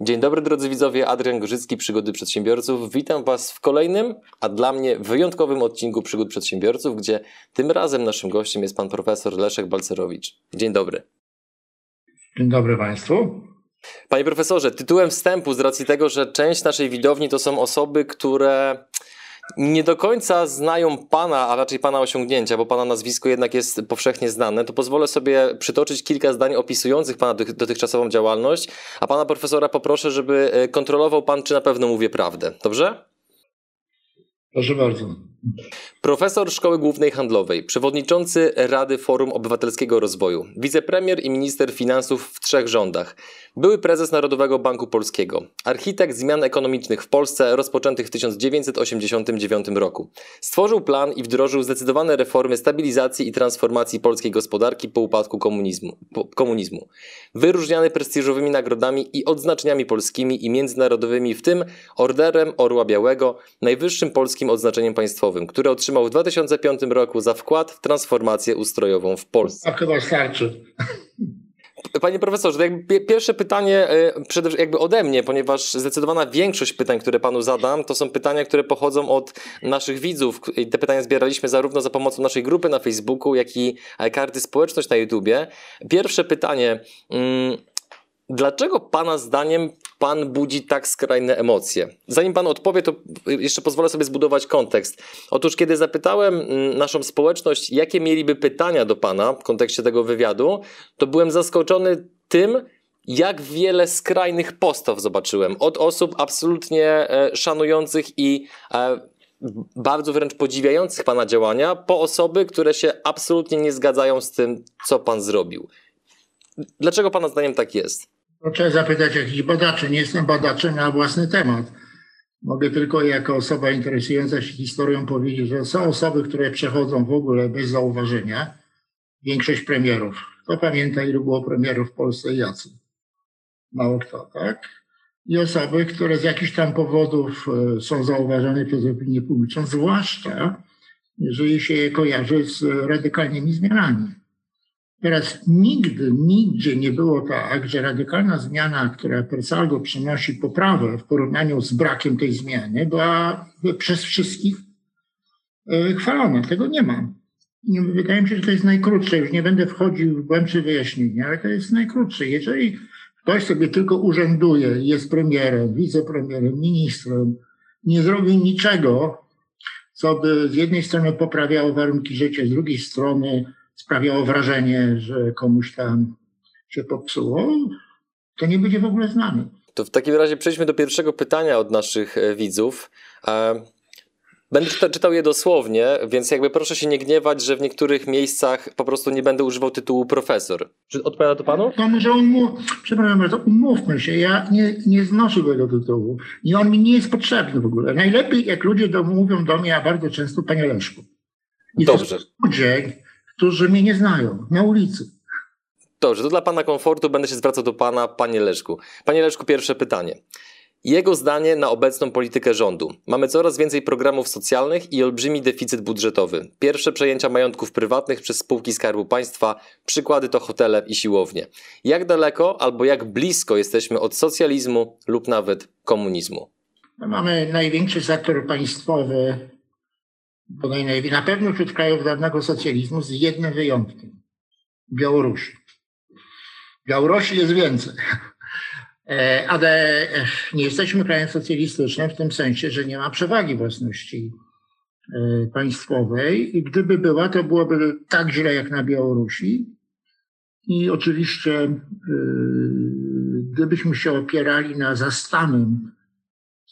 Dzień dobry drodzy widzowie, Adrian Gorzycki, Przygody Przedsiębiorców. Witam Was w kolejnym, a dla mnie wyjątkowym odcinku Przygód Przedsiębiorców, gdzie tym razem naszym gościem jest pan profesor Leszek Balcerowicz. Dzień dobry. Dzień dobry Państwu. Panie profesorze, tytułem wstępu z racji tego, że część naszej widowni to są osoby, które nie do końca znają Pana, a raczej Pana osiągnięcia, bo Pana nazwisko jednak jest powszechnie znane, to pozwolę sobie przytoczyć kilka zdań opisujących Pana dotychczasową działalność, a Pana profesora poproszę, żeby e, kontrolował Pan, czy na pewno mówię prawdę. Dobrze? Proszę bardzo. Profesor Szkoły Głównej Handlowej, przewodniczący Rady Forum Obywatelskiego Rozwoju, wicepremier i minister finansów w trzech rządach, były prezes Narodowego Banku Polskiego, architekt zmian ekonomicznych w Polsce rozpoczętych w 1989 roku. Stworzył plan i wdrożył zdecydowane reformy stabilizacji i transformacji polskiej gospodarki po upadku komunizmu. Po, komunizmu. Wyróżniany prestiżowymi nagrodami i odznaczeniami polskimi i międzynarodowymi, w tym Orderem Orła Białego, najwyższym polskim odznaczeniem państwowym, które otrzymał w 2005 roku za wkład w transformację ustrojową w Polsce. A chyba starczy. Panie profesorze, jakby pierwsze pytanie przede jakby ode mnie, ponieważ zdecydowana większość pytań, które panu zadam, to są pytania, które pochodzą od naszych widzów. I te pytania zbieraliśmy zarówno za pomocą naszej grupy na Facebooku, jak i karty społeczność na YouTubie. Pierwsze pytanie. Dlaczego Pana zdaniem Pan budzi tak skrajne emocje? Zanim Pan odpowie, to jeszcze pozwolę sobie zbudować kontekst. Otóż, kiedy zapytałem mm, naszą społeczność, jakie mieliby pytania do Pana w kontekście tego wywiadu, to byłem zaskoczony tym, jak wiele skrajnych postaw zobaczyłem. Od osób absolutnie e, szanujących i e, bardzo wręcz podziwiających Pana działania, po osoby, które się absolutnie nie zgadzają z tym, co Pan zrobił. Dlaczego Pana zdaniem tak jest? To trzeba zapytać jakichś badaczy. Nie jestem badaczem na własny temat. Mogę tylko jako osoba interesująca się historią powiedzieć, że są osoby, które przechodzą w ogóle bez zauważenia. Większość premierów. Kto pamięta, ilu było premierów w Polsce i jacy? Mało kto, tak? I osoby, które z jakichś tam powodów e, są zauważane przez opinię publiczną, zwłaszcza jeżeli się je kojarzy z radykalnymi zmianami. Teraz nigdy, nigdzie nie było tak, że radykalna zmiana, która per saldo przynosi poprawę w porównaniu z brakiem tej zmiany, była przez wszystkich e, chwalona. Tego nie ma. Wydaje mi się, że to jest najkrótsze. Już nie będę wchodził w głębsze wyjaśnienia, ale to jest najkrótsze. Jeżeli ktoś sobie tylko urzęduje, jest premierem, wicepremierem, ministrem, nie zrobił niczego, co by z jednej strony poprawiało warunki życia, z drugiej strony sprawiało wrażenie, że komuś tam się popsuło, to nie będzie w ogóle znany. To w takim razie przejdźmy do pierwszego pytania od naszych e, widzów. E, będę czytał je dosłownie, więc jakby proszę się nie gniewać, że w niektórych miejscach po prostu nie będę używał tytułu profesor. Czy odpowiada to panu? To może umów... Przepraszam bardzo, umówmy się, ja nie, nie znoszę tego tytułu i on mi nie jest potrzebny w ogóle. Najlepiej jak ludzie do, mówią do mnie, a bardzo często panie Leszku. I Dobrze. Ludzie, którzy mnie nie znają na ulicy. Dobrze, to dla Pana komfortu będę się zwracał do Pana, Panie Leszku. Panie Leszku, pierwsze pytanie. Jego zdanie na obecną politykę rządu. Mamy coraz więcej programów socjalnych i olbrzymi deficyt budżetowy. Pierwsze przejęcia majątków prywatnych przez spółki Skarbu Państwa, przykłady to hotele i siłownie. Jak daleko albo jak blisko jesteśmy od socjalizmu lub nawet komunizmu? Mamy największy sektor państwowy na pewno wśród krajów dawnego socjalizmu z jednym wyjątkiem. Białorusi. Białorusi jest więcej. E, ale e, nie jesteśmy krajem socjalistycznym w tym sensie, że nie ma przewagi własności e, państwowej i gdyby była, to byłoby tak źle jak na Białorusi. I oczywiście, gdybyśmy się opierali na zastanym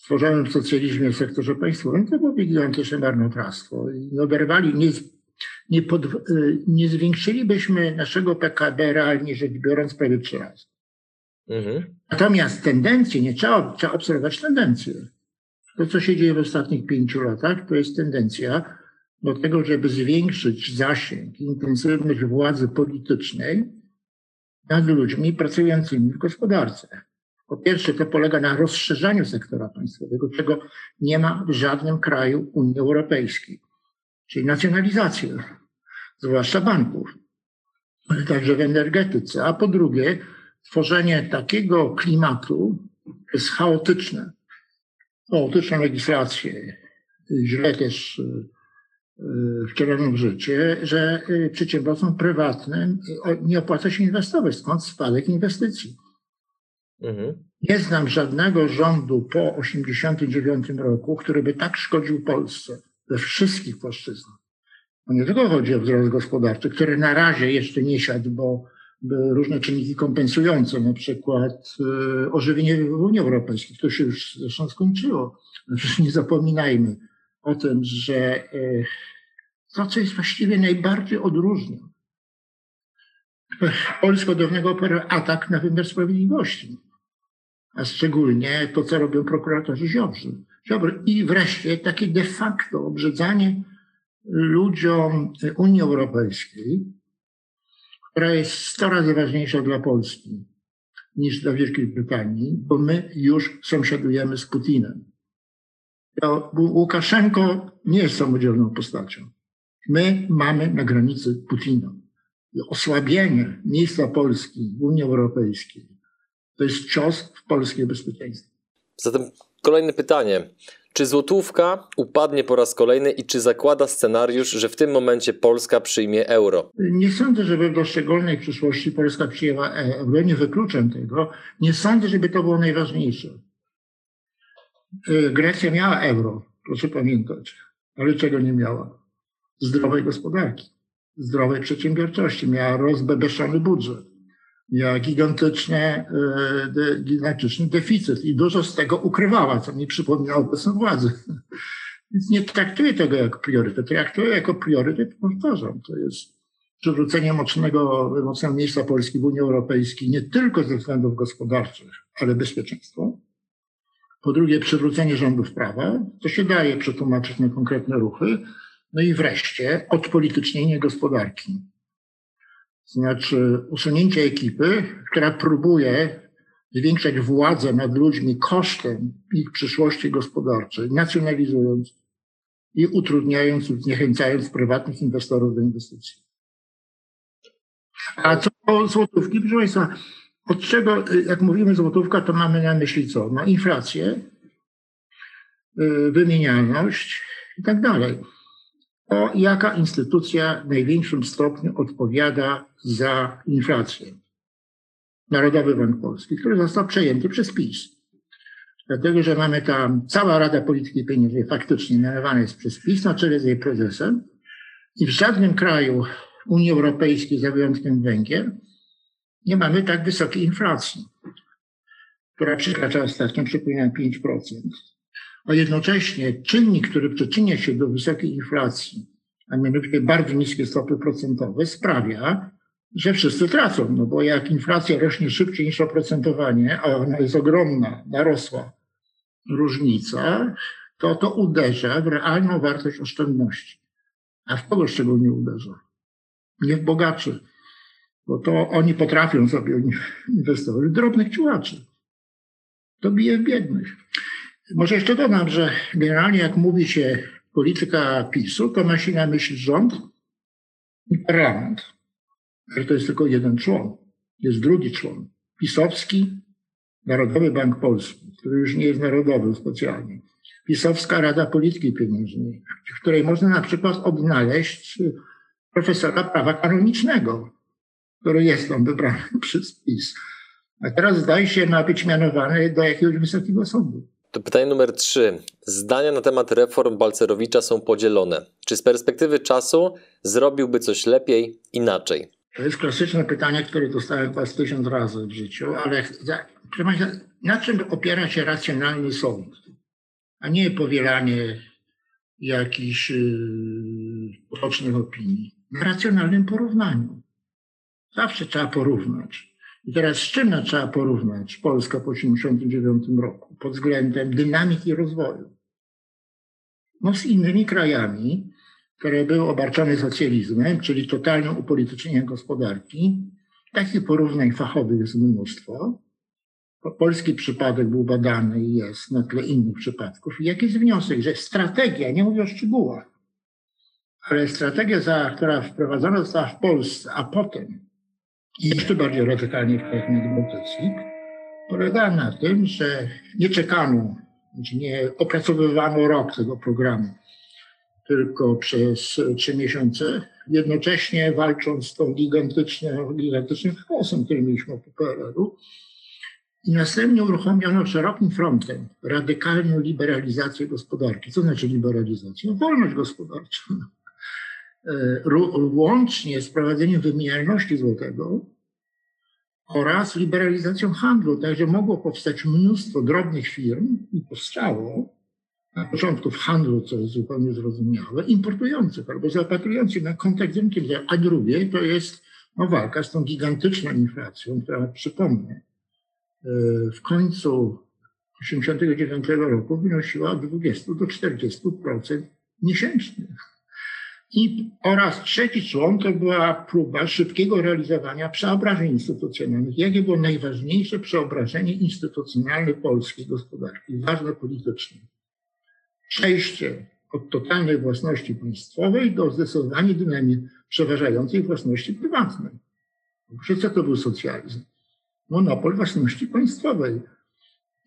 stworzonym w socjalizmie w sektorze państwowym, to było gigantyczne marnotrawstwo. I oderwali, nie, nie, pod, nie zwiększylibyśmy naszego PKB realnie rzecz biorąc prawie trzy razy. Mhm. Natomiast tendencje, nie trzeba, trzeba obserwować tendencje. To, co się dzieje w ostatnich pięciu latach, to jest tendencja do tego, żeby zwiększyć zasięg, intensywność władzy politycznej nad ludźmi pracującymi w gospodarce. Po pierwsze, to polega na rozszerzaniu sektora państwowego, czego nie ma w żadnym kraju Unii Europejskiej, czyli nacjonalizację, zwłaszcza banków, ale także w energetyce. A po drugie, tworzenie takiego klimatu jest chaotyczne. Chaotyczną legislację, źle też wcieloną w życie, że y, przedsiębiorcom prywatnym nie opłaca się inwestować, stąd spadek inwestycji. Mhm. Nie znam żadnego rządu po 1989 roku, który by tak szkodził Polsce we wszystkich płaszczyznach. No nie tylko chodzi o wzrost gospodarczy, który na razie jeszcze nie siadł, bo różne czynniki kompensujące, na przykład y, ożywienie w Unii Europejskiej, to się już zresztą skończyło. Przecież nie zapominajmy o tym, że y, to, co jest właściwie najbardziej odróżnia Polsko dawnego atak na wymiar sprawiedliwości, a szczególnie to, co robią prokuratorzy Ziobrzy. Ziobry. I wreszcie takie de facto obrzydzanie ludziom Unii Europejskiej, która jest 100 razy ważniejsza dla Polski niż dla Wielkiej Brytanii, bo my już sąsiadujemy z Putinem. Łukaszenko nie jest samodzielną postacią. My mamy na granicy Putina. Osłabienie miejsca Polski w Unii Europejskiej to jest cios w polskie bezpieczeństwo. Zatem kolejne pytanie. Czy złotówka upadnie po raz kolejny i czy zakłada scenariusz, że w tym momencie Polska przyjmie euro? Nie sądzę, żeby w szczególnej przyszłości Polska przyjęła euro. Nie wykluczam tego. Nie sądzę, żeby to było najważniejsze. E, Grecja miała euro, proszę pamiętać, ale czego nie miała? Zdrowej gospodarki, zdrowej przedsiębiorczości, miała rozbebeszony budżet miała gigantyczny, e, gigantyczny deficyt i dużo z tego ukrywała, co mi przypomina obecną władzę. Więc nie traktuję tego jako priorytet. Traktuję jako priorytet, powtarzam, to jest przywrócenie mocnego, mocnego miejsca Polski w Unii Europejskiej nie tylko ze względów gospodarczych, ale bezpieczeństwo. Po drugie, przywrócenie rządów prawa. To się daje przetłumaczyć na konkretne ruchy. No i wreszcie odpolitycznienie gospodarki znaczy usunięcie ekipy, która próbuje zwiększać władzę nad ludźmi kosztem ich przyszłości gospodarczej, nacjonalizując i utrudniając lub zniechęcając prywatnych inwestorów do inwestycji. A co do złotówki, proszę Państwa, od czego, jak mówimy złotówka, to mamy na myśli co? No inflację, y, wymienialność i tak dalej jaka instytucja w największym stopniu odpowiada za inflację. Narodowy Bank Polski, który został przejęty przez PiS. Dlatego, że mamy tam cała Rada Polityki Pieniężnej faktycznie mianowana jest przez PiS na czele z jej prezesem i w żadnym kraju Unii Europejskiej, za wyjątkiem Węgier, nie mamy tak wysokiej inflacji, która przekracza ostatnio, przypominam, 5% a jednocześnie czynnik, który przyczynia się do wysokiej inflacji, a mianowicie bardzo niskie stopy procentowe, sprawia, że wszyscy tracą. No bo jak inflacja rośnie szybciej niż oprocentowanie, a ona jest ogromna, narosła różnica, to to uderza w realną wartość oszczędności. A w kogo szczególnie uderza? Nie w bogaczy, bo to oni potrafią sobie inwestować, drobnych ciułaczy. To bije w biednych. Może jeszcze dodam, że generalnie jak mówi się polityka PiSu, to ma się na myśli rząd i parlament. Że to jest tylko jeden człon. Jest drugi człon. Pisowski Narodowy Bank Polski, który już nie jest narodowy specjalnie. Pisowska Rada Polityki Pieniężnej, w której można na przykład odnaleźć profesora prawa kanonicznego, który jest tam wybrany przez PiS. A teraz zdaje się ma być mianowany do jakiegoś wysokiego sądu. To pytanie numer trzy. Zdania na temat reform Balcerowicza są podzielone. Czy z perspektywy czasu zrobiłby coś lepiej, inaczej? To jest klasyczne pytanie, które dostałem chyba tysiąc razy w życiu, ale na czym opiera się racjonalny sąd, a nie powielanie jakichś potocznych opinii? Na racjonalnym porównaniu. Zawsze trzeba porównać. I teraz z czym trzeba porównać Polskę po 1989 roku pod względem dynamiki rozwoju? no, z innymi krajami, które były obarczone socjalizmem, czyli totalnym upolitycznieniem gospodarki. Takich porównań fachowych jest mnóstwo. Polski przypadek był badany i jest na tle innych przypadków. I jaki jest wniosek, że strategia, nie mówię o szczegółach, ale strategia, która wprowadzona została w Polsce, a potem jeszcze bardziej radykalnie w krajach bałtyckich, polegała na tym, że nie czekano, znaczy nie opracowywano rok tego programu, tylko przez trzy miesiące, jednocześnie walcząc z tą gigantycznym, gigantycznym chaosem, który mieliśmy po PRL-u. I następnie uruchomiono szerokim frontem radykalną liberalizację gospodarki. Co znaczy liberalizacja? No, wolność gospodarczą. E, łącznie z prowadzeniem wymienialności złotego oraz liberalizacją handlu. Także mogło powstać mnóstwo drobnych firm i powstało na początku w handlu, co jest zupełnie zrozumiałe, importujących albo zapatrujących na kontakt z rynkiem, a drugie to jest no, walka z tą gigantyczną inflacją, która, przypomnę, e, w końcu 1989 roku wynosiła od 20 do 40% miesięcznie. I oraz trzeci człon to była próba szybkiego realizowania przeobrażeń instytucjonalnych. Jakie było najważniejsze przeobrażenie instytucjonalne polskiej gospodarki, ważne politycznie? Przejście od totalnej własności państwowej do zdecydowanie dynamii przeważającej własności prywatnej. Przecież co to był socjalizm? Monopol własności państwowej.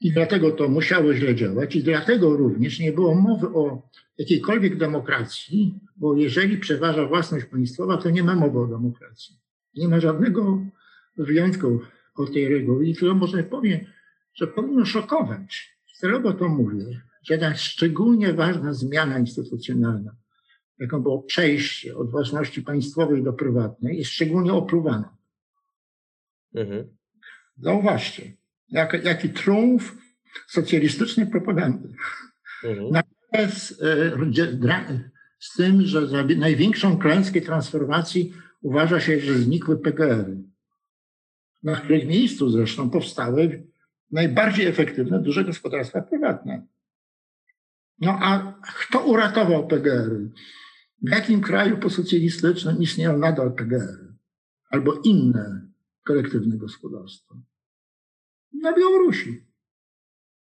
I dlatego to musiało źle działać, i dlatego również nie było mowy o jakiejkolwiek demokracji, bo jeżeli przeważa własność państwowa, to nie ma mowy o demokracji. Nie ma żadnego wyjątku od tej reguły. I to może powiem, że powinno szokować. Celowo to mówię, że jedna szczególnie ważna zmiana instytucjonalna, jaką było przejście od własności państwowej do prywatnej, jest szczególnie opluwana. Mhm. Zauważcie, jak, jaki triumf socjalistycznej propagandy. Mhm. Natomiast e, z tym, że za największą klęskę transformacji uważa się, że znikły PGR-y, na których miejscu zresztą powstały najbardziej efektywne duże gospodarstwa prywatne. No a kto uratował PGR-y? W jakim kraju posocjalistycznym istnieją nadal PGR-y? Albo inne kolektywne gospodarstwa? Na Białorusi.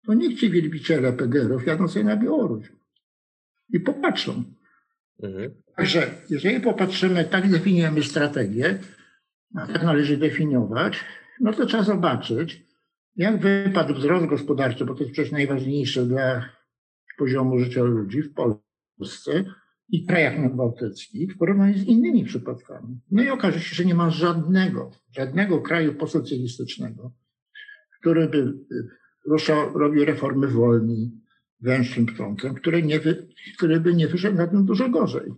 To niech ci wielbiciele PGR-ów jadą sobie na Białoruś i popatrzą. Mhm. Także jeżeli popatrzymy, tak definiujemy strategię, a tak należy definiować, no to trzeba zobaczyć, jak wypadł wzrost gospodarczy, bo to jest przecież najważniejsze dla poziomu życia ludzi w Polsce i krajach nadbałtyckich w porównaniu z innymi przypadkami. No i okaże się, że nie ma żadnego, żadnego kraju posocjalistycznego, który by ruszał, robił reformy wolni, węższym prądem, który, nie wy, który by nie wyszedł na tym dużo gorzej.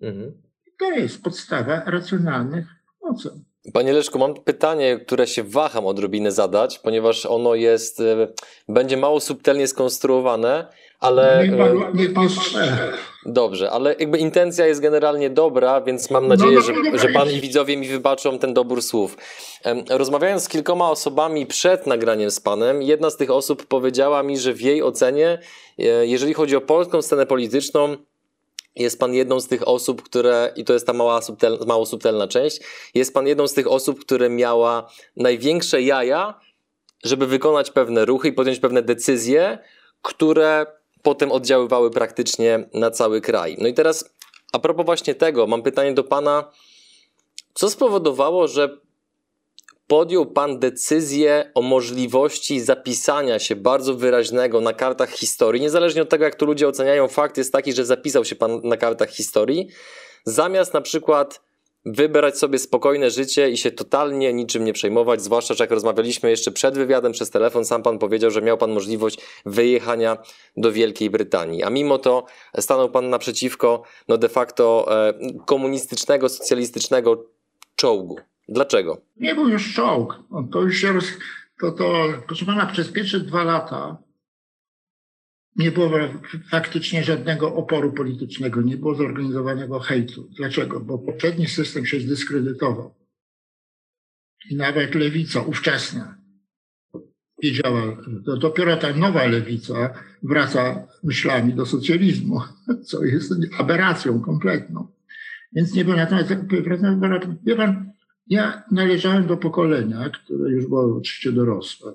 Mhm. To jest podstawa racjonalnych ocen. Panie Leszku, mam pytanie, które się waham odrobinę zadać, ponieważ ono jest, e, będzie mało subtelnie skonstruowane, ale... Niech pan, e, niech pan Dobrze, ale jakby intencja jest generalnie dobra, więc mam nadzieję, no, no, że, że pan i widzowie mi wybaczą ten dobór słów. Rozmawiając z kilkoma osobami przed nagraniem z panem, jedna z tych osób powiedziała mi, że w jej ocenie, e, jeżeli chodzi o polską scenę polityczną, jest pan jedną z tych osób, które, i to jest ta mała subtel, mało subtelna część, jest pan jedną z tych osób, które miała największe jaja, żeby wykonać pewne ruchy i podjąć pewne decyzje, które potem oddziaływały praktycznie na cały kraj. No i teraz, a propos właśnie tego, mam pytanie do pana, co spowodowało, że podjął Pan decyzję o możliwości zapisania się bardzo wyraźnego na kartach historii, niezależnie od tego, jak tu ludzie oceniają, fakt jest taki, że zapisał się Pan na kartach historii, zamiast na przykład wybrać sobie spokojne życie i się totalnie niczym nie przejmować, zwłaszcza, że jak rozmawialiśmy jeszcze przed wywiadem przez telefon, sam Pan powiedział, że miał Pan możliwość wyjechania do Wielkiej Brytanii, a mimo to stanął Pan naprzeciwko no de facto e, komunistycznego, socjalistycznego czołgu. Dlaczego? Nie był już czołg. To już się roz... to, to, proszę pana, przez pierwsze dwa lata nie było faktycznie żadnego oporu politycznego, nie było zorganizowanego hejtu. Dlaczego? Bo poprzedni system się zdyskredytował. I nawet lewica ówczesna wiedziała, to dopiero ta nowa lewica wraca myślami do socjalizmu, co jest aberracją kompletną. Więc nie było natomiast, wie pan, ja należałem do pokolenia, które już było oczywiście dorosłe.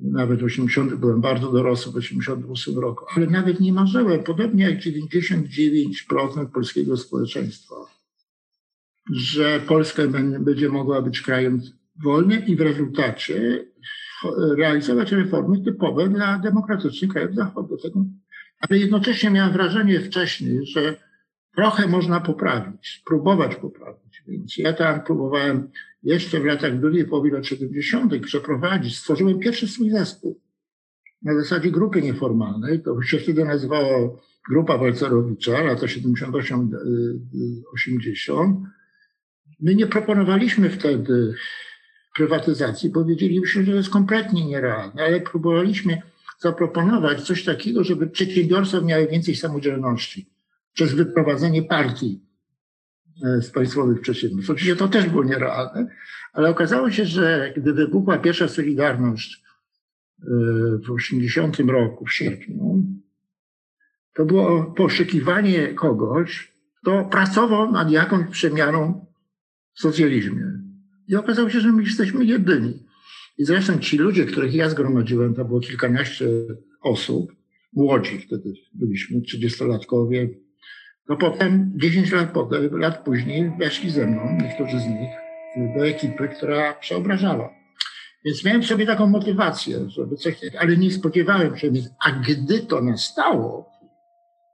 Nawet 80, byłem bardzo dorosły w 88 roku, ale nawet nie marzyłem, podobnie jak 99% polskiego społeczeństwa, że Polska będzie mogła być krajem wolnym i w rezultacie realizować reformy typowe dla demokratycznych krajów Zachodu. Ale jednocześnie miałem wrażenie wcześniej, że trochę można poprawić, spróbować poprawić. Więc ja tam próbowałem jeszcze w latach drugiej połowy lat 70. przeprowadzić, stworzyłem pierwszy swój zespół na zasadzie grupy nieformalnej. To się wtedy nazywało Grupa Walcerowicza, lata 78-80. My nie proponowaliśmy wtedy prywatyzacji, bo wiedzieliśmy, że to jest kompletnie nierealne, ale próbowaliśmy zaproponować coś takiego, żeby przedsiębiorstwa miały więcej samodzielności przez wyprowadzenie partii z państwowych przedsiębiorstw. Oczywiście to też było nierealne, ale okazało się, że gdy wybuchła pierwsza Solidarność e, w 80 roku, w sierpniu, to było poszukiwanie kogoś, kto pracował nad jakąś przemianą w socjalizmie. I okazało się, że my jesteśmy jedyni. I zresztą ci ludzie, których ja zgromadziłem, to było kilkanaście osób, młodzi wtedy byliśmy, trzydziestolatkowie, no potem, 10 lat potem, lat później weszli ze mną, niektórzy z nich, do ekipy, która przeobrażała. Więc miałem sobie taką motywację, żeby coś, ale nie spodziewałem się, więc, a gdy to nastało,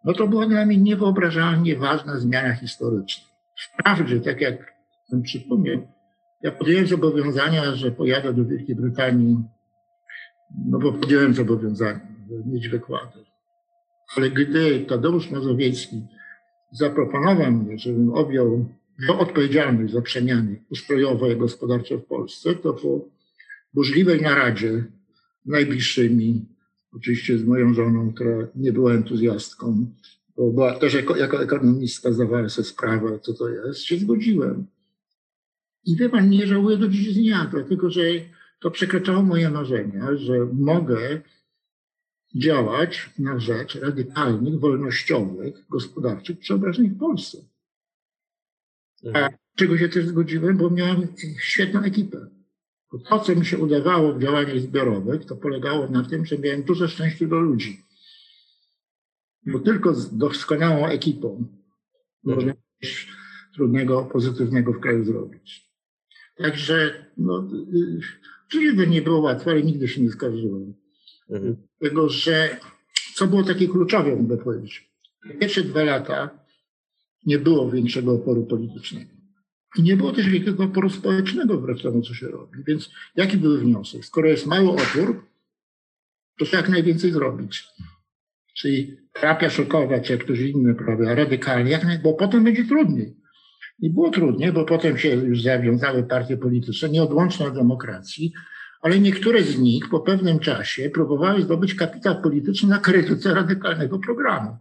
no to była dla mnie niewyobrażalnie ważna zmiana historyczna. Wprawdzie, tak jak ten przypomniał, ja podjąłem zobowiązania, że pojadę do Wielkiej Brytanii, no bo podjąłem zobowiązania, żeby mieć wykłady. Ale gdy Tadeusz Mazowiecki zaproponował mi, żebym objął odpowiedzialność za przemiany ustrojowe i gospodarcze w Polsce, to po burzliwej naradzie najbliższymi, oczywiście z moją żoną, która nie była entuzjastką, bo była też jako, jako ekonomistka zdawała sobie sprawę, co to jest, się zgodziłem. I wie pan, nie żałuję do dziś dnia, dlatego że to przekraczało moje marzenia, że mogę działać na rzecz radykalnych, wolnościowych, gospodarczych przeobrażeń w Polsce. A mhm. czego się też zgodziłem, bo miałem świetną ekipę. To, co mi się udawało w działaniach zbiorowych, to polegało na tym, że miałem duże szczęście do ludzi. Bo tylko z doskonałą ekipą mhm. można coś trudnego, pozytywnego w kraju zrobić. Także, no, oczywiście nie było łatwo, ale nigdy się nie skarżyłem. Mhm. Tego, że co było takie kluczowe, mogę powiedzieć. Pierwsze dwa lata nie było większego oporu politycznego. I nie było też wielkiego oporu społecznego wbrew temu, co się robi. Więc jaki był wniosek? Skoro jest mały opór, to trzeba jak najwięcej zrobić. Czyli terapia szokowa, czy jak ktoś inny prawda, radykalnie, jak naj... bo potem będzie trudniej. I było trudniej, bo potem się już zawiązały partie polityczne, nieodłączne od demokracji, ale niektóre z nich po pewnym czasie próbowały zdobyć kapitał polityczny na krytyce radykalnego programu.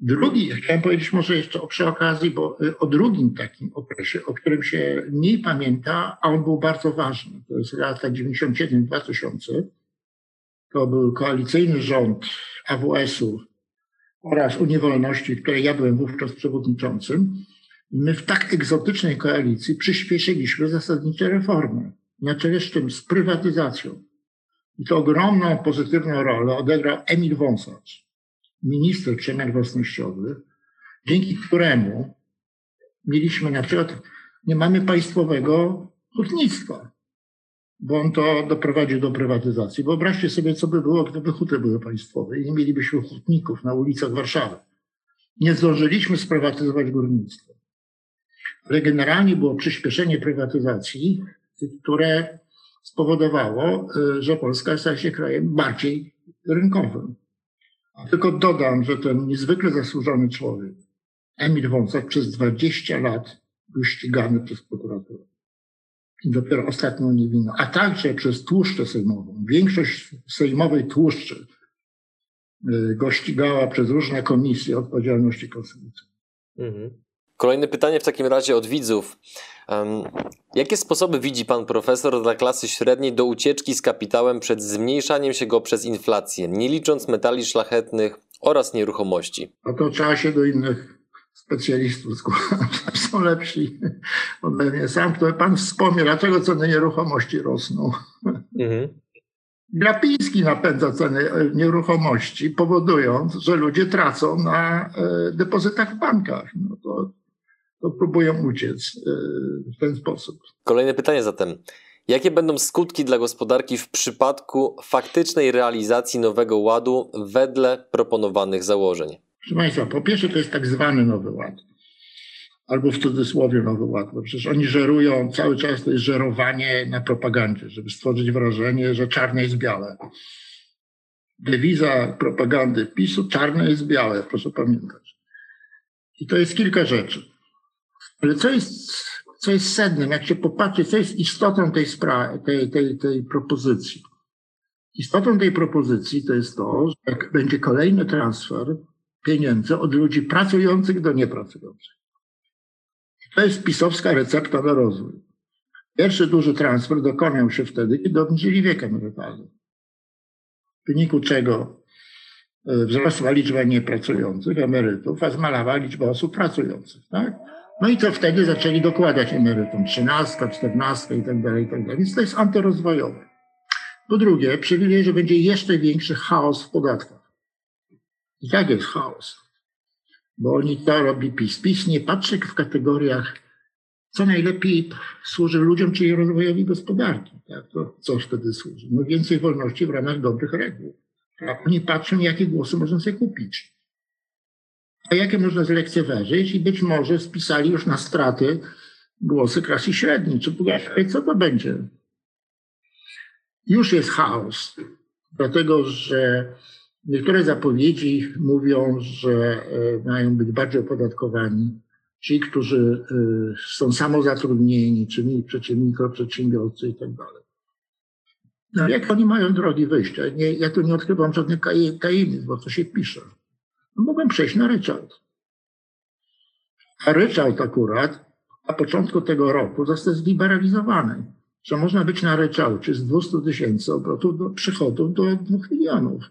Drugi, chciałem powiedzieć może jeszcze przy okazji, bo y, o drugim takim okresie, o którym się mniej pamięta, a on był bardzo ważny. To jest lata 97-2000. To był koalicyjny rząd AWS-u oraz Unii Wolności, której ja byłem wówczas przewodniczącym. My w tak egzotycznej koalicji przyspieszyliśmy zasadnicze reformy na czele z czym? Z prywatyzacją. I to ogromną pozytywną rolę odegrał Emil Wąsacz, minister przemian własnościowych, dzięki któremu mieliśmy na przykład, nie mamy państwowego hutnictwa, bo on to doprowadził do prywatyzacji. Wyobraźcie sobie, co by było, gdyby huty były państwowe i nie mielibyśmy hutników na ulicach Warszawy. Nie zdążyliśmy sprywatyzować górnictwa. Ale generalnie było przyspieszenie prywatyzacji, które spowodowało, y, że Polska stała się krajem bardziej rynkowym. Tylko dodam, że ten niezwykle zasłużony człowiek, Emil Wąsek, przez 20 lat był ścigany przez prokuraturę. I dopiero ostatnią niewinną, a także przez tłuszczę sejmową. Większość sejmowej tłuszczy y, go ścigała przez różne komisje odpowiedzialności konstytucyjnej. Mhm. Kolejne pytanie w takim razie od widzów. Jakie sposoby widzi pan profesor dla klasy średniej do ucieczki z kapitałem przed zmniejszaniem się go przez inflację, nie licząc metali szlachetnych oraz nieruchomości? No to trzeba się do innych specjalistów zgłaszać. Są lepsi ode mnie. Sam, który pan wspomniał, dlaczego ceny nieruchomości rosną. Mhm. Glapiński napędza ceny e, nieruchomości, powodując, że ludzie tracą na e, depozytach w bankach. No to, to próbują uciec e, w ten sposób. Kolejne pytanie zatem. Jakie będą skutki dla gospodarki w przypadku faktycznej realizacji nowego ładu wedle proponowanych założeń? Proszę Państwa, po pierwsze to jest tak zwany nowy ład albo w cudzysłowie nowy ład, bo przecież oni żerują, cały czas to jest żerowanie na propagandzie, żeby stworzyć wrażenie, że czarne jest białe. Dewiza propagandy PiSu czarne jest białe, proszę pamiętać. I to jest kilka rzeczy. Ale co jest, co jest sednem, jak się popatrzy, co jest istotą tej, sprawy, tej, tej, tej propozycji? Istotą tej propozycji to jest to, że jak będzie kolejny transfer pieniędzy od ludzi pracujących do niepracujących. To jest pisowska recepta na rozwój. Pierwszy duży transfer dokonał się wtedy, kiedy obniżyli wiek emerytalny. W wyniku czego e, wzrosła liczba niepracujących emerytów, a zmalała liczba osób pracujących. Tak? No i to wtedy zaczęli dokładać emerytom, trzynastka, czternastka i tak dalej, i tak dalej. Więc to jest antyrozwojowe. Po drugie, przewiduje, że będzie jeszcze większy chaos w podatkach. I tak jest chaos bo oni to robi PiS. PiS nie patrzy w kategoriach, co najlepiej służy ludziom, czyli rozwojowi gospodarki. Tak? To co wtedy służy? No więcej wolności w ramach dobrych reguł. Tak? Oni patrzą, jakie głosy można sobie kupić. A jakie można zlekceważyć i być może spisali już na straty głosy klasy średniej. Czy co to będzie? Już jest chaos, dlatego że Niektóre zapowiedzi mówią, że e, mają być bardziej opodatkowani ci, którzy e, są samozatrudnieni, czy mikroprzedsiębiorcy i tak dalej. No jak oni mają drogi wyjścia? Nie, ja tu nie odkrywam żadnych tajemnic, bo co się pisze. Mogłem przejść na ryczałt. A ryczałt akurat na początku tego roku został zliberalizowany, że można być na ryczałcie z 200 tysięcy obrotów do przychodów do 2 milionów.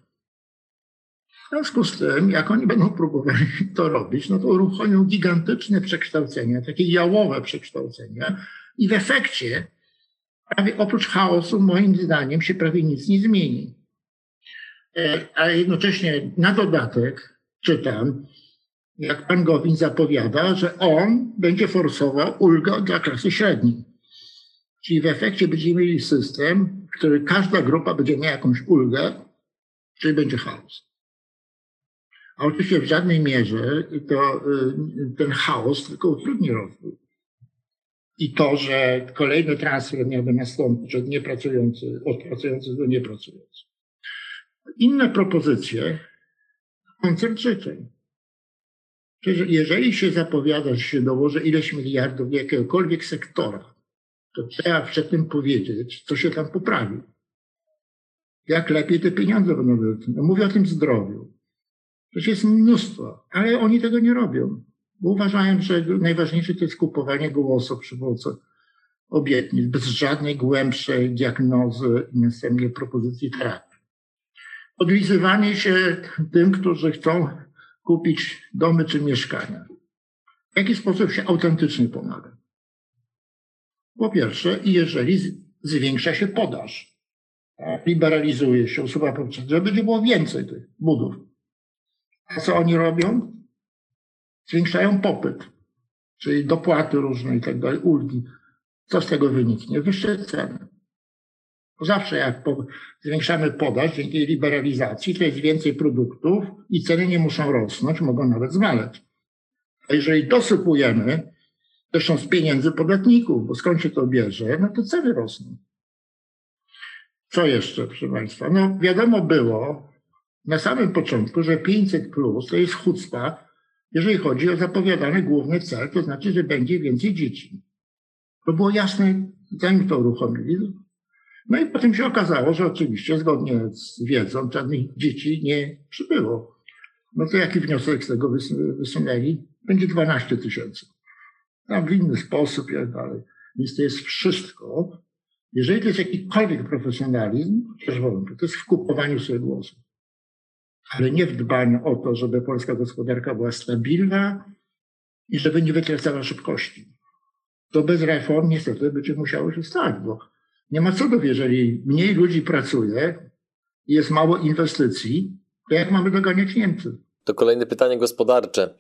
W związku z tym, jak oni będą próbowali to robić, no to uruchomią gigantyczne przekształcenia, takie jałowe przekształcenia i w efekcie prawie oprócz chaosu, moim zdaniem, się prawie nic nie zmieni. E, a jednocześnie na dodatek czytam, jak pan Gowin zapowiada, że on będzie forsował ulgę dla klasy średniej. Czyli w efekcie będziemy mieli system, w którym każda grupa będzie miała jakąś ulgę, czyli będzie chaos. A oczywiście w żadnej mierze to y, ten chaos tylko utrudni rozwój. I to, że kolejny transfer miałby nastąpić od niepracujących, od pracujących do niepracujących. Inne propozycje, koncert życzeń. Przecież jeżeli się zapowiada, że się dołoży ileś miliardów jakiegokolwiek sektora, to trzeba przed tym powiedzieć, co się tam poprawi. Jak lepiej te pieniądze będą wydatkowane. Mówię o tym zdrowiu. Przecież jest mnóstwo, ale oni tego nie robią, bo uważają, że najważniejsze to jest kupowanie głosów przy pomocy obietnic, bez żadnej głębszej diagnozy i następnie propozycji terapii. Odlizywanie się tym, którzy chcą kupić domy czy mieszkania. W jaki sposób się autentycznie pomaga? Po pierwsze, jeżeli zwiększa się podaż, liberalizuje się, usuwa poprzez, żeby będzie było więcej tych budów. A co oni robią? Zwiększają popyt, czyli dopłaty różne i tak dalej, ulgi. Co z tego wyniknie? Wyższe ceny. Zawsze jak zwiększamy podaż dzięki liberalizacji, to jest więcej produktów i ceny nie muszą rosnąć, mogą nawet zmaleć. A jeżeli dosypujemy, zresztą z pieniędzy podatników, bo skąd się to bierze, no to ceny rosną. Co jeszcze, proszę Państwa? No wiadomo było, na samym początku, że 500 plus to jest chucpa, jeżeli chodzi o zapowiadany główny cel, to znaczy, że będzie więcej dzieci. To było jasne, zanim to uruchomili. No i potem się okazało, że oczywiście zgodnie z wiedzą żadnych dzieci nie przybyło. No to jaki wniosek z tego wysunęli? Będzie 12 tysięcy. tam w inny sposób i tak dalej. Więc to jest wszystko. Jeżeli to jest jakikolwiek profesjonalizm, też wolę, to jest w kupowaniu sobie głosu. Ale nie w dbaniu o to, żeby polska gospodarka była stabilna i żeby nie wytracała szybkości. To bez reform niestety będzie musiało się stać, bo nie ma cudów, jeżeli mniej ludzi pracuje, jest mało inwestycji, to jak mamy doganiać Niemcy? To kolejne pytanie gospodarcze.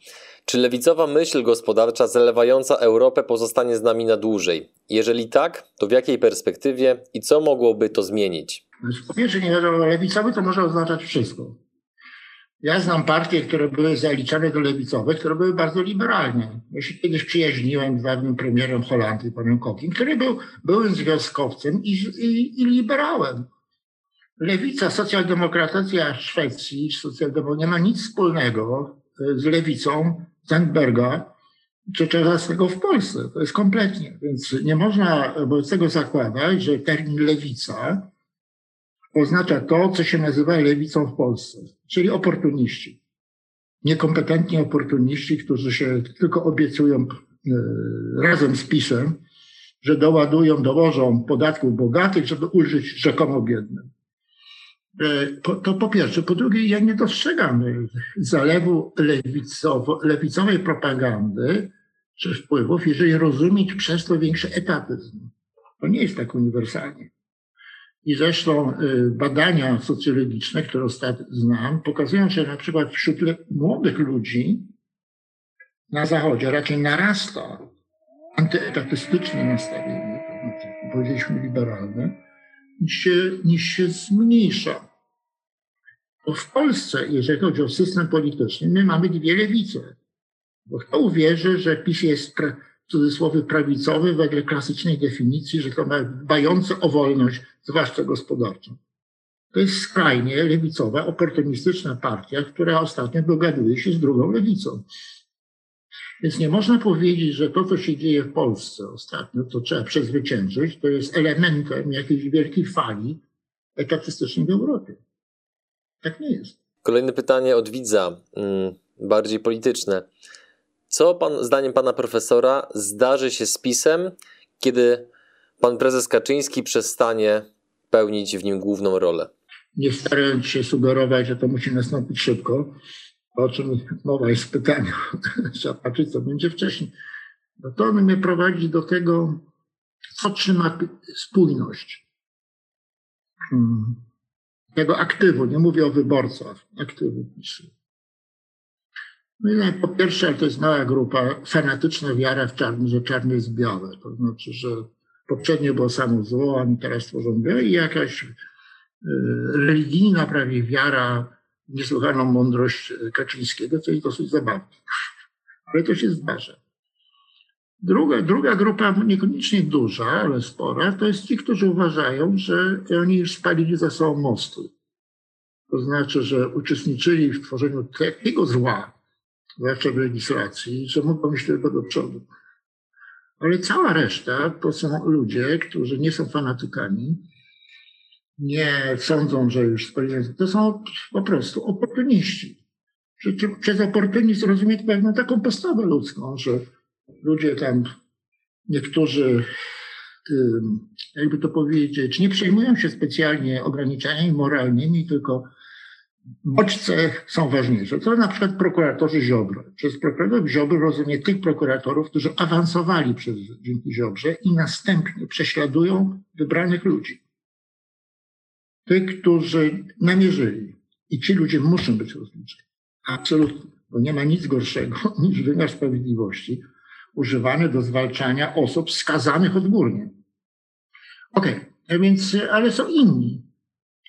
Czy lewicowa myśl gospodarcza zalewająca Europę pozostanie z nami na dłużej? Jeżeli tak, to w jakiej perspektywie i co mogłoby to zmienić? Po pierwsze, nie wiadomo, lewicowy to może oznaczać wszystko. Ja znam partie, które były zaliczane do lewicowych, które były bardzo liberalne. Ja się kiedyś przyjaźniłem z dawnym premierem Holandii, panem Kokiem, który był byłym związkowcem i, i, i liberałem. Lewica, socjaldemokracja Szwecji, socjaldemokracja nie ma nic wspólnego e, z lewicą Zandberga czy Czerzastego w Polsce. To jest kompletnie. Więc nie można wobec tego zakładać, że termin lewica oznacza to, co się nazywa lewicą w Polsce, czyli oportuniści. Niekompetentni oportuniści, którzy się tylko obiecują e, razem z PiSem, że doładują, dołożą podatków bogatych, żeby ulżyć rzekomo biednym. E, to po pierwsze. Po drugie, ja nie dostrzegam zalewu lewicowo, lewicowej propagandy czy wpływów, jeżeli rozumieć przez to większy etatyzm. To nie jest tak uniwersalnie. I zresztą y, badania socjologiczne, które ostatnio znam, pokazują, że na przykład wśród młodych ludzi na Zachodzie raczej narasta antyetatystyczne nastawienie, powiedzieliśmy liberalne, niż się, niż się zmniejsza. Bo w Polsce, jeżeli chodzi o system polityczny, my mamy dwie lewice. Bo kto uwierzy, że PiS jest w cudzysłowie prawicowy wedle klasycznej definicji, że to dbający o wolność, zwłaszcza gospodarczą. To jest skrajnie lewicowa, oportunistyczna partia, która ostatnio dogaduje się z drugą lewicą. Więc nie można powiedzieć, że to, co się dzieje w Polsce ostatnio, to trzeba przezwyciężyć, to jest elementem jakiejś wielkiej fali etatystycznej w Europie. Tak nie jest. Kolejne pytanie od widza, mm, bardziej polityczne. Co pan, zdaniem pana profesora zdarzy się z PiSem, kiedy pan prezes Kaczyński przestanie pełnić w nim główną rolę? Nie starając się sugerować, że to musi nastąpić szybko, o czym mowa jest w pytaniu, trzeba patrzeć, co będzie wcześniej. No to on mnie prowadzi do tego, co trzyma spójność hmm. tego aktywu. Nie mówię o wyborcach, aktywu PiSu. No po pierwsze, to jest mała grupa, fanatyczna wiara w czarny, że czarny jest białe. To znaczy, że poprzednio było samo zło, oni teraz tworzą białe i jakaś y, religijna prawie wiara niesłychaną mądrość Kaczyńskiego, co jest dosyć zabawne. Ale to się zdarza. Druga, druga grupa, niekoniecznie duża, ale spora, to jest ci, którzy uważają, że oni już spalili za sobą mosty. To znaczy, że uczestniczyli w tworzeniu takiego zła, zwłaszcza w legislacji, że mogą iść tylko do przodu. Ale cała reszta to są ludzie, którzy nie są fanatykami, nie sądzą, że już spalili. To są po prostu oportuniści. Przez oportunizm rozumieć pewną taką postawę ludzką, że ludzie tam, niektórzy, jakby to powiedzieć, nie przejmują się specjalnie ograniczeniami moralnymi, tylko bodźce są ważniejsze. To na przykład prokuratorzy Ziobro. Przez prokuratorów Ziobro rozumie tych prokuratorów, którzy awansowali przez, dzięki Ziobrze i następnie prześladują wybranych ludzi. Tych, którzy namierzyli. I ci ludzie muszą być rozliczeni. Absolutnie. Bo nie ma nic gorszego niż wymiar sprawiedliwości używany do zwalczania osób skazanych odgórnie. Okej, okay. więc, ale są inni.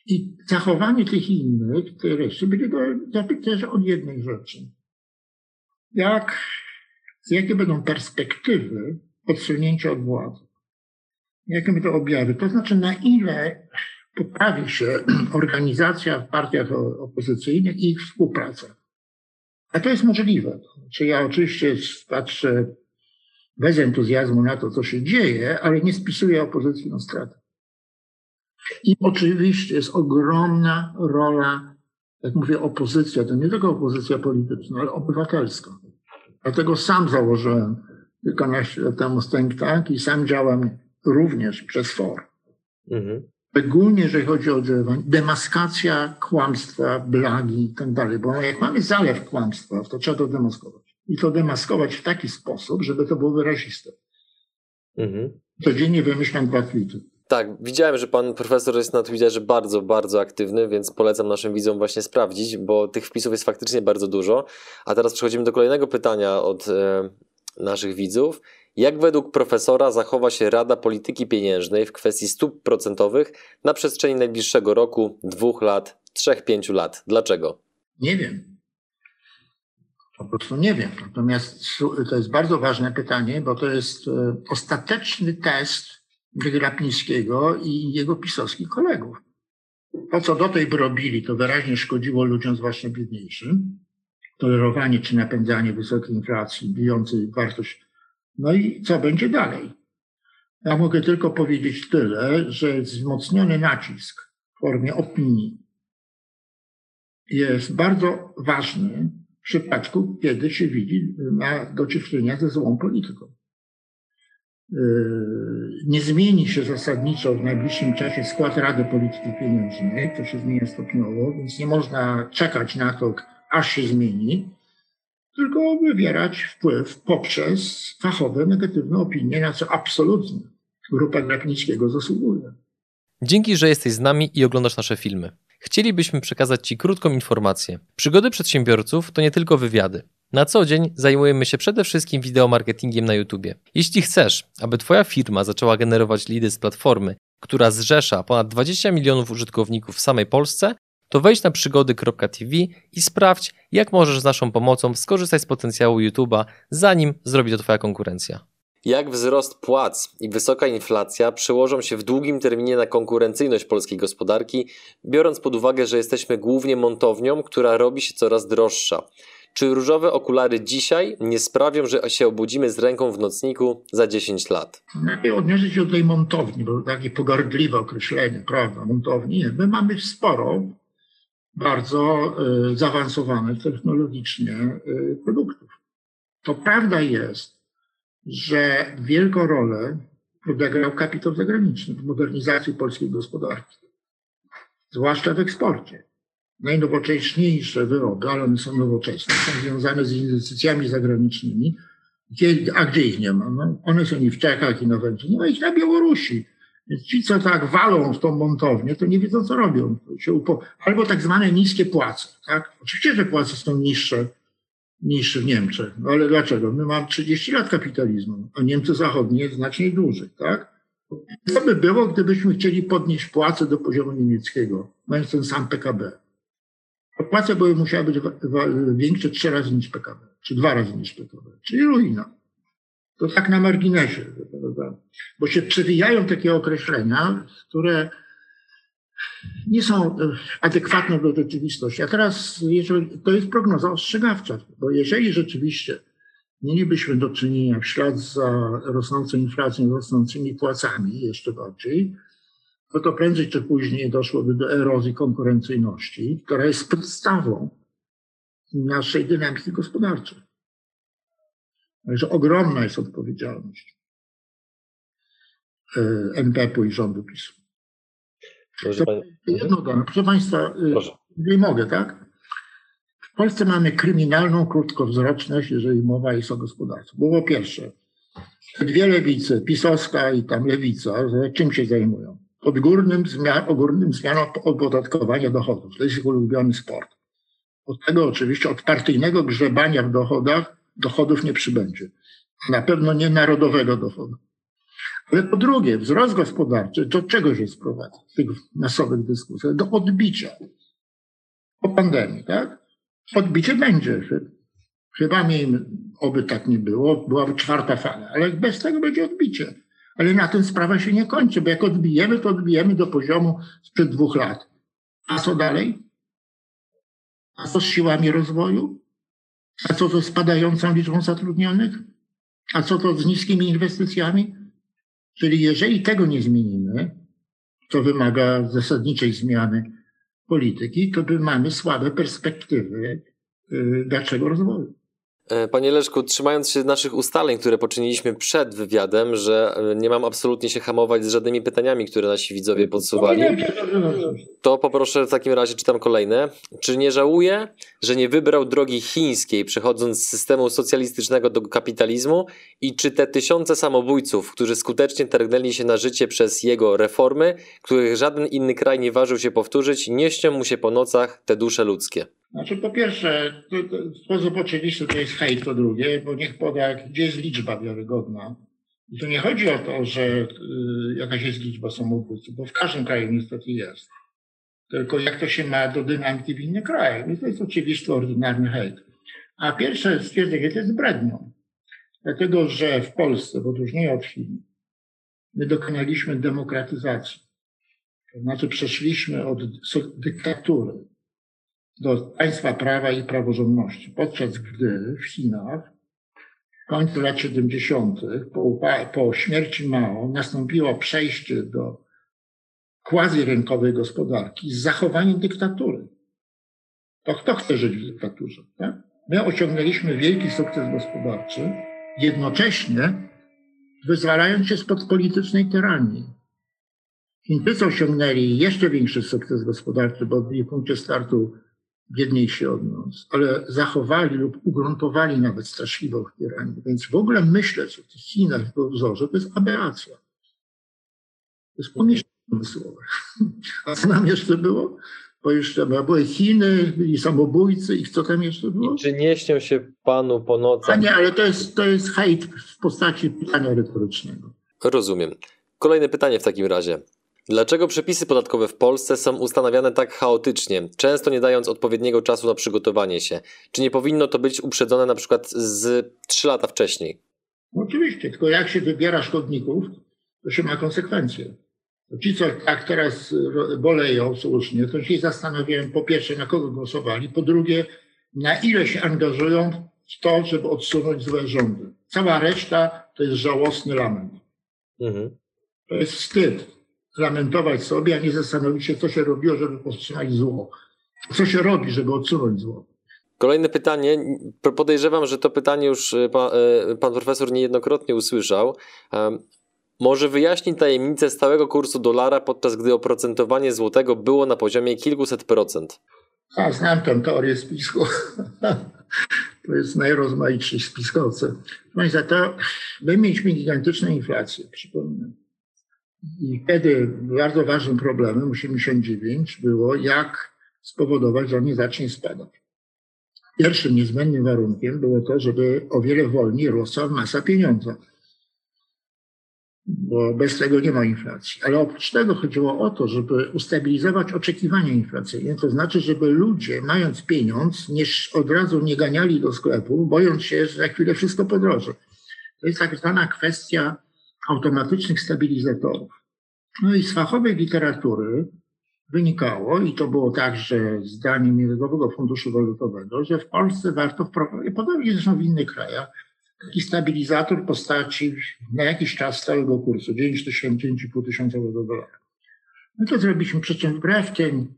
I zachowanie tych innych, tej reszty, będzie zapytać od jednej rzeczy. Jak, jakie będą perspektywy odsunięcia od władzy? Jakie będą objawy? To znaczy, na ile poprawi się organizacja w partiach opozycyjnych i ich współpraca. A to jest możliwe. Znaczy ja oczywiście patrzę bez entuzjazmu na to, co się dzieje, ale nie spisuję opozycji na stratę. I oczywiście jest ogromna rola, jak mówię, opozycja, to nie tylko opozycja polityczna, ale obywatelska. Dlatego sam założyłem kilkanaście lat temu think tank i sam działam również przez FOR. Mhm. Szczególnie jeżeli chodzi o demaskacja kłamstwa, blagi i tak dalej. Bo jak mamy zalew kłamstwa, to trzeba to demaskować. I to demaskować w taki sposób, żeby to było wyraziste. Mhm. Codziennie wymyślam dwa tweety. Tak, widziałem, że pan profesor jest na Twitterze bardzo, bardzo aktywny, więc polecam naszym widzom właśnie sprawdzić, bo tych wpisów jest faktycznie bardzo dużo. A teraz przechodzimy do kolejnego pytania od e, naszych widzów. Jak według profesora zachowa się Rada Polityki Pieniężnej w kwestii stóp procentowych na przestrzeni najbliższego roku, dwóch lat, trzech, pięciu lat? Dlaczego? Nie wiem. Po prostu nie wiem. Natomiast to jest bardzo ważne pytanie, bo to jest e, ostateczny test Glapińskiego i jego pisowskich kolegów. To, co do tej robili, to wyraźnie szkodziło ludziom, zwłaszcza biedniejszym. Tolerowanie czy napędzanie wysokiej inflacji, bijącej wartość no i co będzie dalej? Ja mogę tylko powiedzieć tyle, że wzmocniony nacisk w formie opinii jest bardzo ważny w przypadku, kiedy się widzi, ma do czynienia ze złą polityką. Yy, nie zmieni się zasadniczo w najbliższym czasie skład Rady Polityki Pieniężnej, to się zmienia stopniowo, więc nie można czekać na to, aż się zmieni tylko wywierać wpływ poprzez fachowe, negatywne opinie, na co absolutnie grupa Glapińskiego zasługuje. Dzięki, że jesteś z nami i oglądasz nasze filmy. Chcielibyśmy przekazać Ci krótką informację. Przygody przedsiębiorców to nie tylko wywiady. Na co dzień zajmujemy się przede wszystkim wideomarketingiem na YouTube. Jeśli chcesz, aby Twoja firma zaczęła generować lidy z platformy, która zrzesza ponad 20 milionów użytkowników w samej Polsce, to wejdź na przygody.tv i sprawdź, jak możesz z naszą pomocą skorzystać z potencjału YouTube'a, zanim zrobi to Twoja konkurencja. Jak wzrost płac i wysoka inflacja przełożą się w długim terminie na konkurencyjność polskiej gospodarki, biorąc pod uwagę, że jesteśmy głównie montownią, która robi się coraz droższa. Czy różowe okulary dzisiaj nie sprawią, że się obudzimy z ręką w nocniku za 10 lat? Najpierw odniosę się do tej montowni, bo takie pogardliwe określenie, prawda, montowni. My mamy sporo bardzo e, zaawansowanych technologicznie e, produktów. To prawda jest, że wielką rolę odegrał kapitał zagraniczny w modernizacji polskiej gospodarki, zwłaszcza w eksporcie. Najnowocześniejsze wyroby, ale one są nowoczesne, są związane z inwestycjami zagranicznymi. a gdzie ich nie ma? No, one są i w Czechach, i na Węgrzech. Nie ma ich na Białorusi. Więc ci, co tak walą w tą montownię, to nie wiedzą, co robią. Albo tak zwane niskie płace. Tak? Oczywiście, że płace są niższe niż w Niemczech. No ale dlaczego? My mamy 30 lat kapitalizmu, a Niemcy zachodnie znacznie dłużej. Tak? Co by było, gdybyśmy chcieli podnieść płace do poziomu niemieckiego, mając ten sam PKB? Płace były musiały być większe trzy razy niż PKB, czy dwa razy niż PKB, czyli ruina. To tak na marginesie, bo się przewijają takie określenia, które nie są adekwatne do rzeczywistości. A teraz jeżeli, to jest prognoza ostrzegawcza, bo jeżeli rzeczywiście mielibyśmy do czynienia w ślad za rosnącą inflacją, rosnącymi płacami jeszcze bardziej, no to prędzej czy później doszłoby do erozji konkurencyjności, która jest podstawą naszej dynamiki gospodarczej. Także ogromna jest odpowiedzialność e, NPP-u i rządu PiSu. Proszę, jedno dane. Proszę Państwa, e, Proszę. jeżeli mogę, tak? W Polsce mamy kryminalną krótkowzroczność, jeżeli mowa jest o gospodarce. Bo po pierwsze, dwie lewice, pisowska i tam lewica, czym się zajmują? Odgórnym, zmian, ogólnym zmianą opodatkowania dochodów. To jest ich ulubiony sport. Od tego oczywiście, od partyjnego grzebania w dochodach dochodów nie przybędzie. Na pewno nie narodowego dochodu. Ale po drugie, wzrost gospodarczy do czego się sprowadza w tych masowych dyskusjach? Do odbicia po pandemii, tak? Odbicie będzie. Chyba miejmy, oby tak nie było, byłaby czwarta fala, ale bez tego będzie odbicie. Ale na tym sprawa się nie kończy, bo jak odbijemy, to odbijemy do poziomu sprzed dwóch lat. A co dalej? A co z siłami rozwoju? A co z spadającą liczbą zatrudnionych? A co to z niskimi inwestycjami? Czyli jeżeli tego nie zmienimy, co wymaga zasadniczej zmiany polityki, to by mamy słabe perspektywy y, dalszego rozwoju. E, panie Leszku, trzymając się naszych ustaleń, które poczyniliśmy przed wywiadem, że e, nie mam absolutnie się hamować z żadnymi pytaniami, które nasi widzowie podsuwali, to poproszę w takim razie, czytam kolejne. Czy nie żałuje, że nie wybrał drogi chińskiej, przechodząc z systemu socjalistycznego do kapitalizmu? I czy te tysiące samobójców, którzy skutecznie targnęli się na życie przez jego reformy, których żaden inny kraj nie ważył się powtórzyć, nie śnią mu się po nocach te dusze ludzkie? Znaczy, po pierwsze, to, to sposób oczywisty to jest hejt, po drugie, bo niech poda, gdzie jest liczba wiarygodna. I tu nie chodzi o to, że y, jakaś jest liczba samobójców, bo w każdym kraju niestety jest. Tylko jak to się ma do dynamiki w innych krajach. I to jest oczywisty, ordynarny hejt. A pierwsze stwierdzenie to jest brednią. Dlatego, że w Polsce, w odróżnieniu od Chin, my dokonaliśmy demokratyzacji. To znaczy przeszliśmy od dyktatury do państwa prawa i praworządności. Podczas gdy w Chinach w końcu lat 70. Po, po śmierci Mao nastąpiło przejście do quasi-rynkowej gospodarki z zachowaniem dyktatury. To kto chce żyć w dyktaturze? Tak? My osiągnęliśmy wielki sukces gospodarczy, jednocześnie wyzwalając się spod politycznej tyranii. Chińczycy osiągnęli jeszcze większy sukces gospodarczy, bo w punkcie startu biedniejsi od nas, ale zachowali lub ugruntowali nawet straszliwą tyranię. Więc w ogóle myśleć o tych Chinach w wzorze to jest aberracja. To jest pomieszczenie umysłowe. A co nam jeszcze było? Bo jeszcze były Chiny, byli samobójcy i co tam jeszcze było? I czy nie śnią się panu po nocach? A nie, ale to jest, to jest hejt w postaci pytania retorycznego. Rozumiem. Kolejne pytanie w takim razie. Dlaczego przepisy podatkowe w Polsce są ustanawiane tak chaotycznie, często nie dając odpowiedniego czasu na przygotowanie się? Czy nie powinno to być uprzedzone na przykład z 3 lata wcześniej? Oczywiście, tylko jak się wybiera szkodników, to się ma konsekwencje. Ci, co tak teraz boleją słusznie, to się zastanawiałem po pierwsze, na kogo głosowali, po drugie, na ile się angażują w to, żeby odsunąć złe rządy. Cała reszta to jest żałosny lament. Mhm. To jest wstyd lamentować sobie, a nie zastanowić się, co się robiło, żeby powstrzymać zło. Co się robi, żeby odsunąć zło. Kolejne pytanie. Podejrzewam, że to pytanie już e, pan, e, pan profesor niejednokrotnie usłyszał. Może wyjaśni tajemnicę stałego kursu dolara, podczas gdy oprocentowanie złotego było na poziomie kilkuset procent. A, znam tę teorię spisku. to jest najrozmaitszy spiskowcy. Państwa, to my mieliśmy gigantyczną inflację, przypominam. I wtedy bardzo ważnym problemem 89 było, jak spowodować, że on nie zacznie spadać. Pierwszym niezbędnym warunkiem było to, żeby o wiele wolniej rosła masa pieniądza. Bo bez tego nie ma inflacji. Ale oprócz tego chodziło o to, żeby ustabilizować oczekiwania inflacyjne, to znaczy, żeby ludzie, mając pieniądz, nie od razu nie ganiali do sklepu, bojąc się, że za chwilę wszystko podroży. To jest tak zwana kwestia automatycznych stabilizatorów. No i z fachowej literatury wynikało, i to było także zdaniem Międzynarodowego Funduszu Walutowego, że w Polsce warto wprowadzić, podobnie zresztą w innych krajach, taki stabilizator postaci na jakiś czas stałego kursu, 9 tysięcy, 5,5 tysiącowego dolara. My to zrobiliśmy, przy czym wbrew tym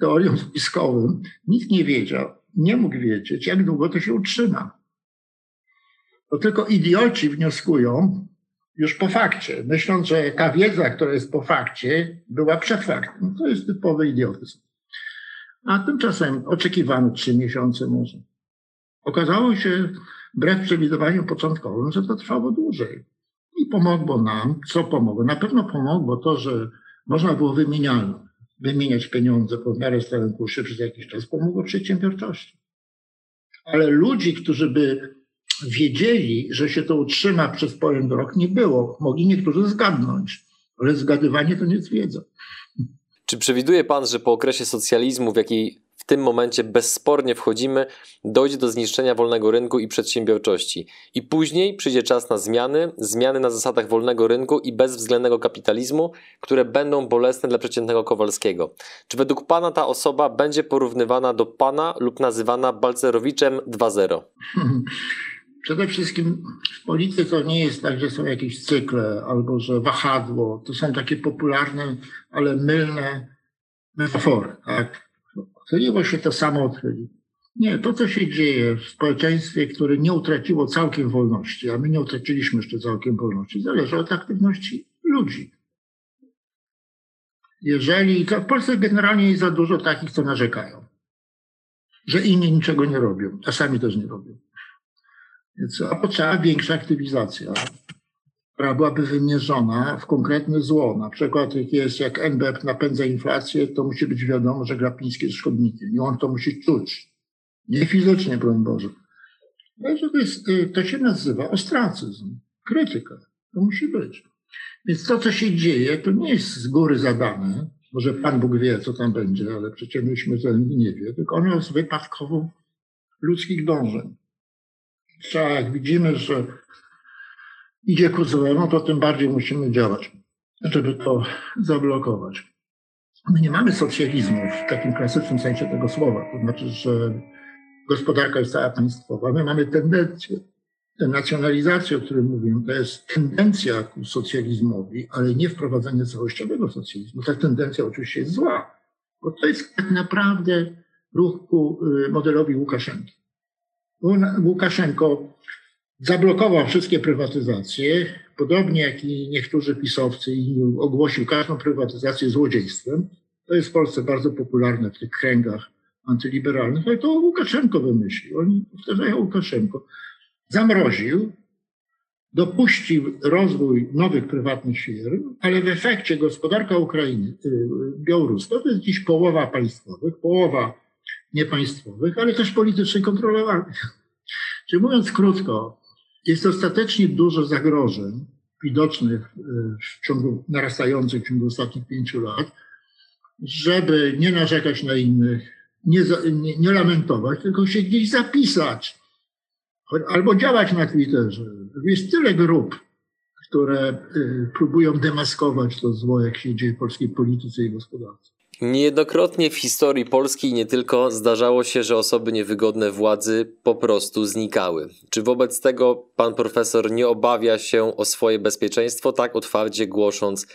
teoriom spiskowym nikt nie wiedział, nie mógł wiedzieć, jak długo to się utrzyma. To tylko idioci wnioskują, już po fakcie, myśląc, że ta wiedza, która jest po fakcie, była przed faktem. To jest typowy idiotyzm. A tymczasem oczekiwano trzy miesiące może. Okazało się, wbrew przewidywaniom początkowym, że to trwało dłużej. I pomogło nam, co pomogło? Na pewno pomogło to, że można było wymieniać, wymieniać pieniądze po miarę stałym przez jakiś czas, pomogło przedsiębiorczości. Ale ludzi, którzy by wiedzieli, że się to utrzyma przez pewien rok, nie było. Mogli niektórzy zgadnąć, ale zgadywanie to nie jest wiedza. Czy przewiduje Pan, że po okresie socjalizmu, w jaki w tym momencie bezspornie wchodzimy, dojdzie do zniszczenia wolnego rynku i przedsiębiorczości. I później przyjdzie czas na zmiany, zmiany na zasadach wolnego rynku i bezwzględnego kapitalizmu, które będą bolesne dla przeciętnego Kowalskiego. Czy według Pana ta osoba będzie porównywana do Pana lub nazywana Balcerowiczem 2.0? Przede wszystkim w polityce to nie jest tak, że są jakieś cykle albo że wahadło. To są takie popularne, ale mylne metafory. Tak? Odchyliło się to samo odchyli. Nie, to co się dzieje w społeczeństwie, które nie utraciło całkiem wolności, a my nie utraciliśmy jeszcze całkiem wolności, zależy od aktywności ludzi. Jeżeli, w Polsce generalnie jest za dużo takich, co narzekają, że inni niczego nie robią, a sami też nie robią. Więc, a potrzeba większa aktywizacja, która byłaby wymierzona w konkretne zło. Na przykład jak jest, jak NBP napędza inflację, to musi być wiadomo, że Glapiński jest szkodnikiem i on to musi czuć. Nie fizycznie, broń Boże. to, jest, y, to się nazywa ostracyzm, krytyka. To musi być. Więc to, co się dzieje, to nie jest z góry zadane. Może Pan Bóg wie, co tam będzie, ale przeciętny śmiertelnik nie wie, tylko ono jest wypadkową ludzkich dążeń. Trzeba, jak widzimy, że idzie ku złemu, to tym bardziej musimy działać, żeby to zablokować. My nie mamy socjalizmu w takim klasycznym sensie tego słowa. To znaczy, że gospodarka jest cała państwowa. My mamy tendencję ta nacjonalizacja, o której mówiłem, to jest tendencja ku socjalizmowi, ale nie wprowadzenie całościowego socjalizmu. Ta tendencja oczywiście jest zła, bo to jest tak naprawdę ruch ku y, modelowi Łukaszenki. Łukaszenko zablokował wszystkie prywatyzacje, podobnie jak i niektórzy pisowcy i ogłosił każdą prywatyzację złodziejstwem. To jest w Polsce bardzo popularne w tych kręgach antyliberalnych, ale to Łukaszenko wymyślił. Oni powtarzają Łukaszenko zamroził, dopuścił rozwój nowych prywatnych firm, ale w efekcie gospodarka Ukrainy, y, białoruska to jest dziś połowa państwowych, połowa niepaństwowych, ale też politycznie kontrolowanych. Czyli mówiąc krótko, jest dostatecznie dużo zagrożeń widocznych y, w ciągu narastających w ciągu ostatnich pięciu lat, żeby nie narzekać na innych, nie, nie, nie lamentować, tylko się gdzieś zapisać albo działać na Twitterze. Jest tyle grup, które y, próbują demaskować to zło, jak się dzieje w polskiej polityce i gospodarce. Niejednokrotnie w historii Polski nie tylko zdarzało się, że osoby niewygodne władzy po prostu znikały. Czy wobec tego pan profesor nie obawia się o swoje bezpieczeństwo, tak otwarcie głosząc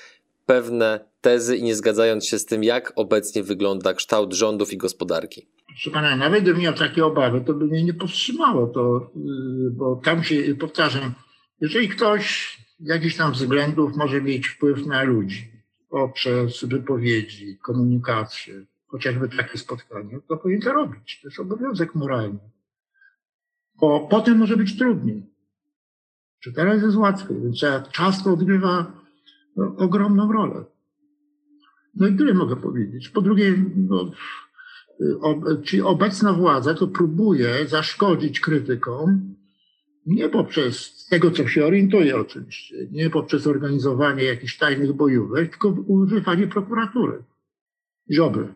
pewne tezy i nie zgadzając się z tym, jak obecnie wygląda kształt rządów i gospodarki? Proszę pana, nawet gdybym miał takie obawy, to by mnie nie powstrzymało to, y, bo tam się, powtarzam, jeżeli ktoś z jakichś tam względów może mieć wpływ na ludzi poprzez wypowiedzi, komunikację, chociażby takie spotkanie, to powinien to robić. To jest obowiązek moralny. Bo potem może być trudniej. Czy teraz jest łatwiej, więc czas to odgrywa no, ogromną rolę. No i tyle mogę powiedzieć. Po drugie, no, obecna władza to próbuje zaszkodzić krytykom nie poprzez tego, co się orientuje oczywiście, nie poprzez organizowanie jakichś tajnych bojówek, tylko używanie prokuratury. Ziobry.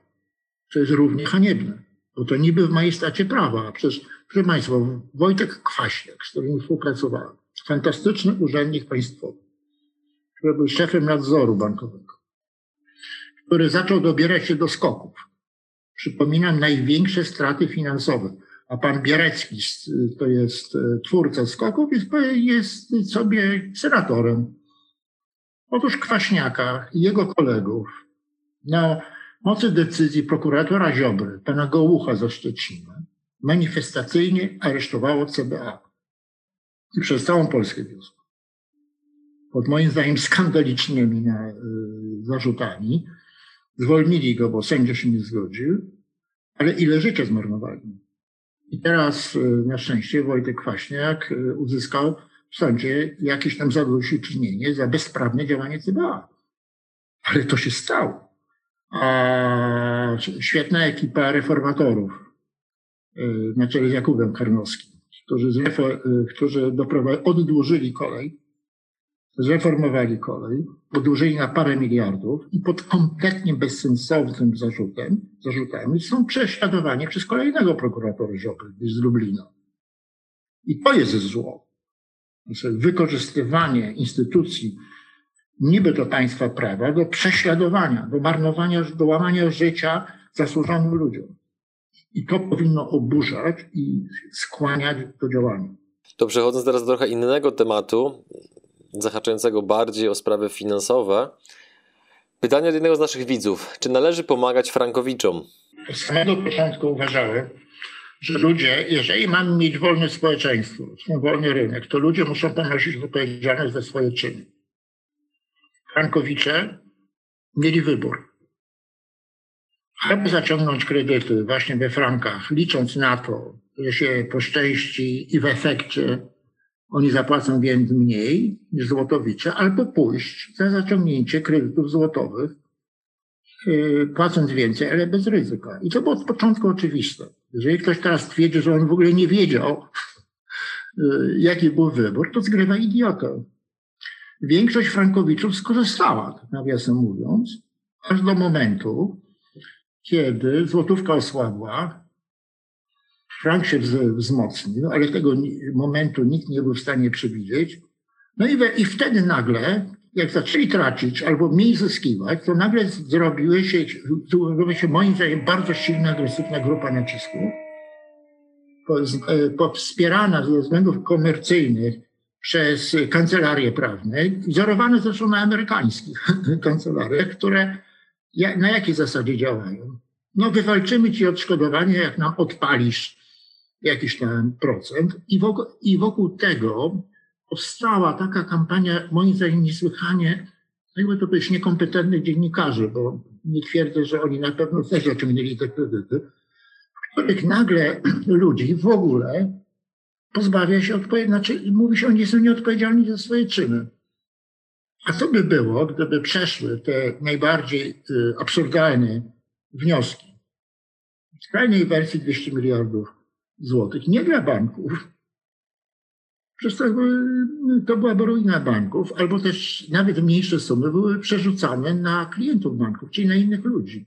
Co jest równie haniebne. Bo to niby w majestacie prawa. A przecież, proszę Państwa, Wojtek Kwaśniak, z którym współpracowałem, fantastyczny urzędnik państwowy, który był szefem nadzoru bankowego, który zaczął dobierać się do skoków przypominam, największe straty finansowe. A pan Bierecki, to jest e, twórca skoków, jest, jest sobie senatorem. Otóż Kwaśniaka i jego kolegów na mocy decyzji prokuratora Ziobry, pana Gołucha ze Szczecina, manifestacyjnie aresztowało CBA. I przez całą Polskę wiózł. Pod moim zdaniem skandalicznymi na, y, zarzutami, Zwolnili go, bo sędzia się nie zgodził, ale ile życia zmarnowali. I teraz e, na szczęście Wojtek Kwaśniak e, uzyskał w sądzie jakieś tam zadośćuczynienie za bezprawne działanie CBA. Ale to się stało. A świetna ekipa reformatorów e, na czele z Jakubem Karnowskim, którzy, którzy oddłużyli kolej, zreformowali kolej, podłużyli na parę miliardów i pod kompletnie bezsensownym zarzutem, zarzutami są prześladowani przez kolejnego prokuratora Ziobry z Lublina. I to jest zło. Wykorzystywanie instytucji niby do państwa prawa, do prześladowania, do marnowania, do łamania życia zasłużonym ludziom. I to powinno oburzać i skłaniać do działania. To przechodząc teraz do trochę innego tematu, zahaczającego bardziej o sprawy finansowe. Pytanie od jednego z naszych widzów. Czy należy pomagać frankowiczom? Z samego początku uważałem, że ludzie, jeżeli mamy mieć wolne społeczeństwo, wolny rynek, to ludzie muszą ponosić odpowiedzialność za swoje czyny. Frankowicze mieli wybór. Albo zaciągnąć kredyty właśnie we frankach, licząc na to, że się poszczęści i w efekcie oni zapłacą więc mniej niż złotowicze, albo pójść za zaciągnięcie kredytów złotowych, yy, płacąc więcej, ale bez ryzyka. I to było od początku oczywiste. Jeżeli ktoś teraz twierdzi, że on w ogóle nie wiedział, yy, jaki był wybór, to zgrywa idiotę. Większość frankowiczów skorzystała, tak nawiasem mówiąc, aż do momentu, kiedy złotówka osłabła, frank się wzmocnił, ale tego momentu nikt nie był w stanie przewidzieć. No i, we, i wtedy nagle, jak zaczęli tracić albo mniej zyskiwać, to nagle zrobiły się, zrobiła się moim zdaniem bardzo silna, agresywna grupa nacisku, e, wspierana ze względów komercyjnych przez kancelarie prawne, wzorowane zresztą na amerykańskich kancelariach, które na jakiej zasadzie działają? No wywalczymy ci odszkodowanie, jak nam odpalisz jakiś tam procent i wokół, i wokół tego powstała taka kampania, moim zdaniem niesłychanie, jakby to powiedzieć, niekompetentnych dziennikarzy, bo nie twierdzę, że oni na pewno też osiągnęli te kredyty, w których nagle ludzi w ogóle pozbawia się odpowiedzialności, znaczy mówi się, oni są nieodpowiedzialni za swoje czyny. A co by było, gdyby przeszły te najbardziej y, absurdalne wnioski? W skrajnej wersji 200 miliardów złotych, nie dla banków. Przecież to, to była ruina banków, albo też nawet mniejsze sumy były przerzucane na klientów banków, czyli na innych ludzi.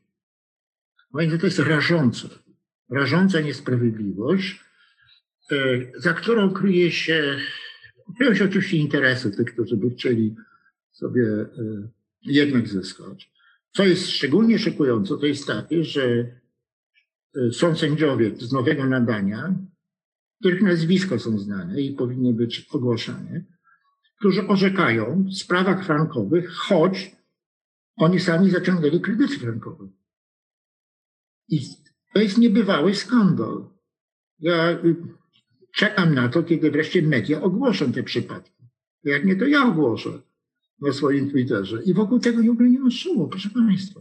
Moim to jest rażące. Rażąca niesprawiedliwość, e, za którą kryje się, kryją się oczywiście interesy tych, którzy by chcieli sobie e, jednak zyskać. Co jest szczególnie szokujące, to jest takie, że są sędziowie z nowego nadania, których nazwiska są znane i powinny być ogłaszane, którzy orzekają w sprawach frankowych, choć oni sami zaciągnęli kredyty frankowe. I to jest niebywały skandal. Ja y, czekam na to, kiedy wreszcie media ogłoszą te przypadki. Jak nie, to ja ogłoszę na swoim Twitterze. I wokół tego w ogóle nie ma szumu, proszę Państwa.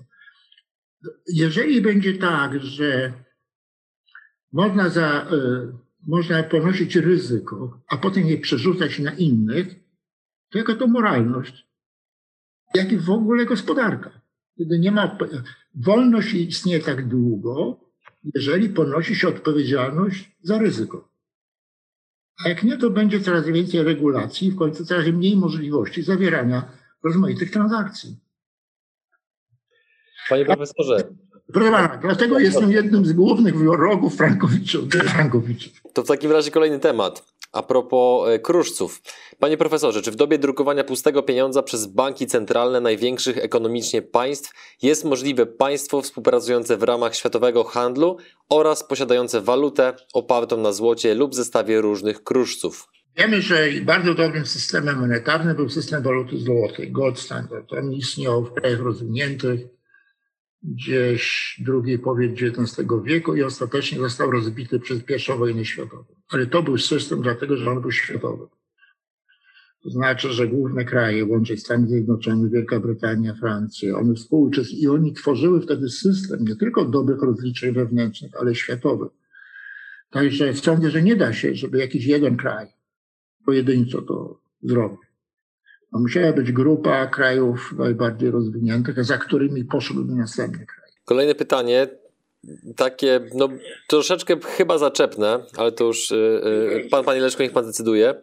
Jeżeli będzie tak, że można, za, y, można ponosić ryzyko, a potem je przerzucać na innych, to jaka to moralność? Jak i w ogóle gospodarka. Kiedy nie ma, wolność istnieje tak długo, jeżeli ponosi się odpowiedzialność za ryzyko. A jak nie, to będzie coraz więcej regulacji w końcu coraz mniej możliwości zawierania rozmaitych transakcji. Panie profesorze. Proszę pana, dlatego jestem jednym z głównych wrogów Frankowiczów. Frankowiczów. To w takim razie kolejny temat. A propos e, kruszców. Panie profesorze, czy w dobie drukowania pustego pieniądza przez banki centralne największych ekonomicznie państw jest możliwe państwo współpracujące w ramach światowego handlu oraz posiadające walutę opartą na złocie lub zestawie różnych kruszców? Wiemy, że bardzo dobrym systemem monetarnym był system waluty złotej, gold standard. On istniał w krajach rozwiniętych gdzieś drugiej połowie XIX wieku i ostatecznie został rozbity przez I wojnę światową. Ale to był system dlatego, że on był światowy. To znaczy, że główne kraje, łącznie Stany Zjednoczone, Wielka Brytania, Francja, one współuczestniczyły i oni tworzyły wtedy system nie tylko dobrych rozliczeń wewnętrznych, ale światowy. Także sądzę, że nie da się, żeby jakiś jeden kraj pojedynczo to zrobił. No musiała być grupa krajów najbardziej rozwiniętych, za którymi poszłyby następne kraje. Kolejne pytanie, takie no, troszeczkę chyba zaczepne, ale to już yy, pan, panie Leszko, niech pan decyduje.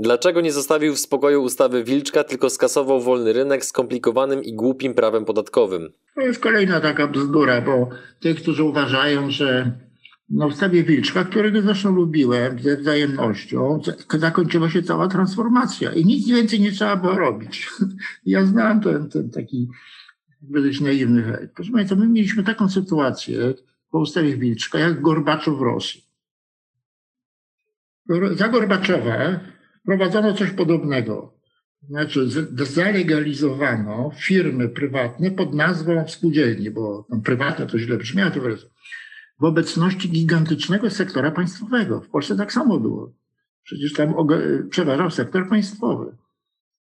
Dlaczego nie zostawił w spokoju ustawy Wilczka, tylko skasował wolny rynek skomplikowanym i głupim prawem podatkowym? To jest kolejna taka bzdura, bo tych, którzy uważają, że na ustawie Wilczka, którego zresztą lubiłem ze wzajemnością, zakończyła się cała transformacja i nic więcej nie trzeba było robić. Ja znam ten, ten taki dość naiwny hejt. Proszę Państwa, my mieliśmy taką sytuację po ustawie Wilczka, jak Gorbaczow w Rosji. Za Gorbaczowa prowadzono coś podobnego. Znaczy, zalegalizowano firmy prywatne pod nazwą spółdzielni, bo prywatne to źle brzmiało, to w obecności gigantycznego sektora państwowego. W Polsce tak samo było. Przecież tam przeważał sektor państwowy.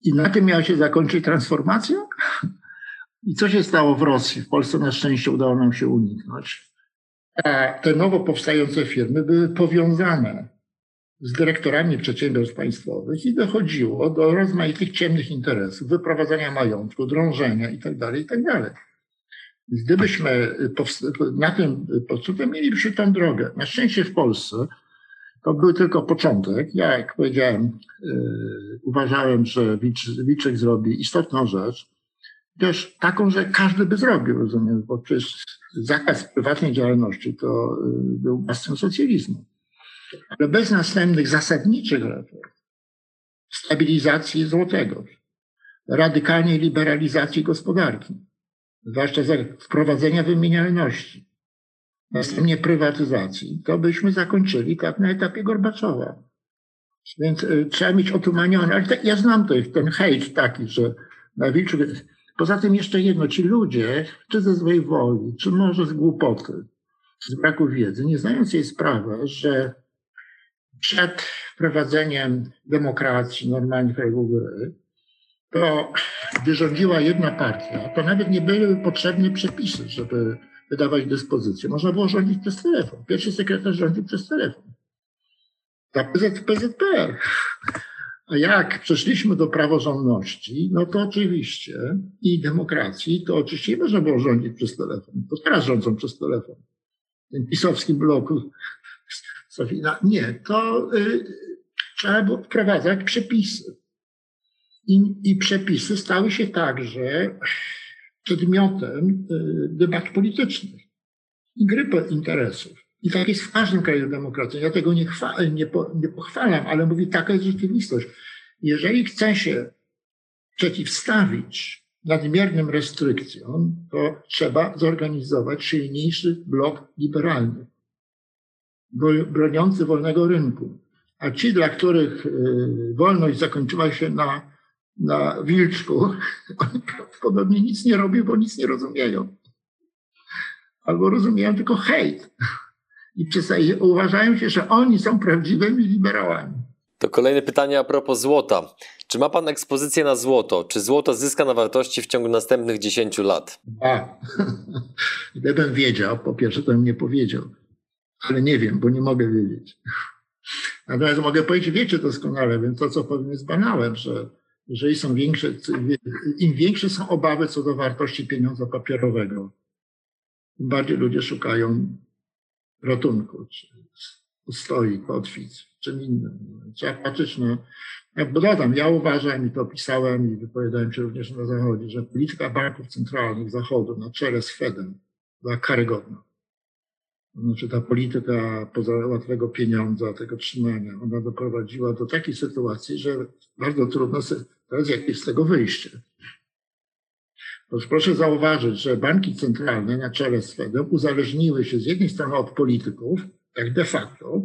I na tym miała się zakończyć transformacja? I co się stało w Rosji? W Polsce na szczęście udało nam się uniknąć. Te nowo powstające firmy były powiązane z dyrektorami przedsiębiorstw państwowych i dochodziło do rozmaitych ciemnych interesów, wyprowadzania majątku, drążenia itd. Tak itd. Gdybyśmy na tym podstawę mielibyśmy tę drogę. Na szczęście w Polsce to był tylko początek. Ja, jak powiedziałem, yy, uważałem, że Wiczek zrobi istotną rzecz, też taką, że każdy by zrobił, rozumiem, bo przecież zakaz prywatnej działalności to yy, był bastion socjalizmu. Ale bez następnych zasadniczych reform, stabilizacji złotego, radykalnej liberalizacji gospodarki, zwłaszcza wprowadzenia wymienialności, następnie prywatyzacji, to byśmy zakończyli tak na etapie Gorbaczowa. Więc y, trzeba mieć otumanione, ale ja znam to, ten hejt taki, że na Wilczu... Poza tym jeszcze jedno, ci ludzie, czy ze złej woli, czy może z głupoty, z braku wiedzy, nie zdają sobie sprawy, że przed wprowadzeniem demokracji, normalnych reguł gry, to gdy rządziła jedna partia, to nawet nie były potrzebne przepisy, żeby wydawać dyspozycje. Można było rządzić przez telefon. Pierwszy sekretarz rządził przez telefon. Za PZ, PZPR. A jak przeszliśmy do praworządności, no to oczywiście i demokracji, to oczywiście można było rządzić przez telefon. To teraz rządzą przez telefon. W tym pisowskim bloku Sofina. Nie, to y, trzeba było wprowadzać przepisy. I, I przepisy stały się także przedmiotem y, debat politycznych i gry interesów. I tak jest w każdym kraju demokracji. Ja tego nie, chwa, nie, po, nie pochwalam, ale mówię, taka jest rzeczywistość. Jeżeli chce się przeciwstawić nadmiernym restrykcjom, to trzeba zorganizować silniejszy blok liberalny, broniący wolnego rynku. A ci, dla których y, wolność zakończyła się na na Wilczku, oni prawdopodobnie nic nie robią, bo nic nie rozumieją. Albo rozumieją tylko hejt. I uważają się, że oni są prawdziwymi liberałami. To kolejne pytanie a propos złota. Czy ma Pan ekspozycję na złoto? Czy złoto zyska na wartości w ciągu następnych 10 lat? A, gdybym wiedział, po pierwsze to bym nie powiedział. Ale nie wiem, bo nie mogę wiedzieć. Natomiast mogę powiedzieć, wiecie doskonale, więc to, co powiem, jest banałem, że jeżeli są większe, im większe są obawy co do wartości pieniądza papierowego, tym bardziej ludzie szukają ratunku, czy ustoi, kotwic, czym innym. Trzeba patrzeć na, ja dodam, ja uważam i to pisałem i wypowiadałem się również na Zachodzie, że polityka banków centralnych Zachodu na czele z Fedem była karygodna. Znaczy ta polityka poza łatwego pieniądza, tego trzymania, ona doprowadziła do takiej sytuacji, że bardzo trudno teraz jak jest z tego wyjście. Proszę zauważyć, że banki centralne na czele z Fedem uzależniły się z jednej strony od polityków, tak de facto,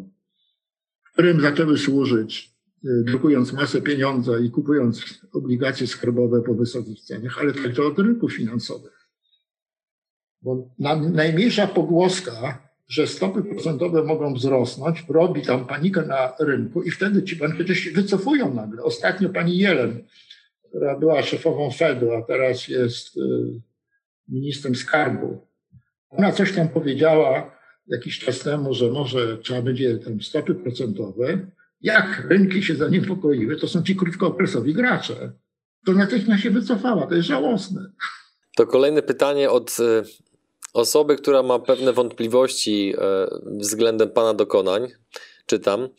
którym zaczęły służyć, y, drukując masę pieniądza i kupując obligacje skarbowe po wysokich cenach, ale także od rynków finansowych. Bo najmniejsza pogłoska że stopy procentowe mogą wzrosnąć, robi tam panikę na rynku i wtedy ci bankieri się wycofują nagle. Ostatnio pani Jelen, która była szefową Fedu, a teraz jest y, ministrem skarbu, ona coś tam powiedziała jakiś czas temu, że może trzeba będzie tam stopy procentowe. Jak rynki się zaniepokoiły, to są ci krótkookresowi gracze. To natychmiast się wycofała. To jest żałosne. To kolejne pytanie od y, osoby, która ma pewne wątpliwości e, względem Pana dokonań, czytam.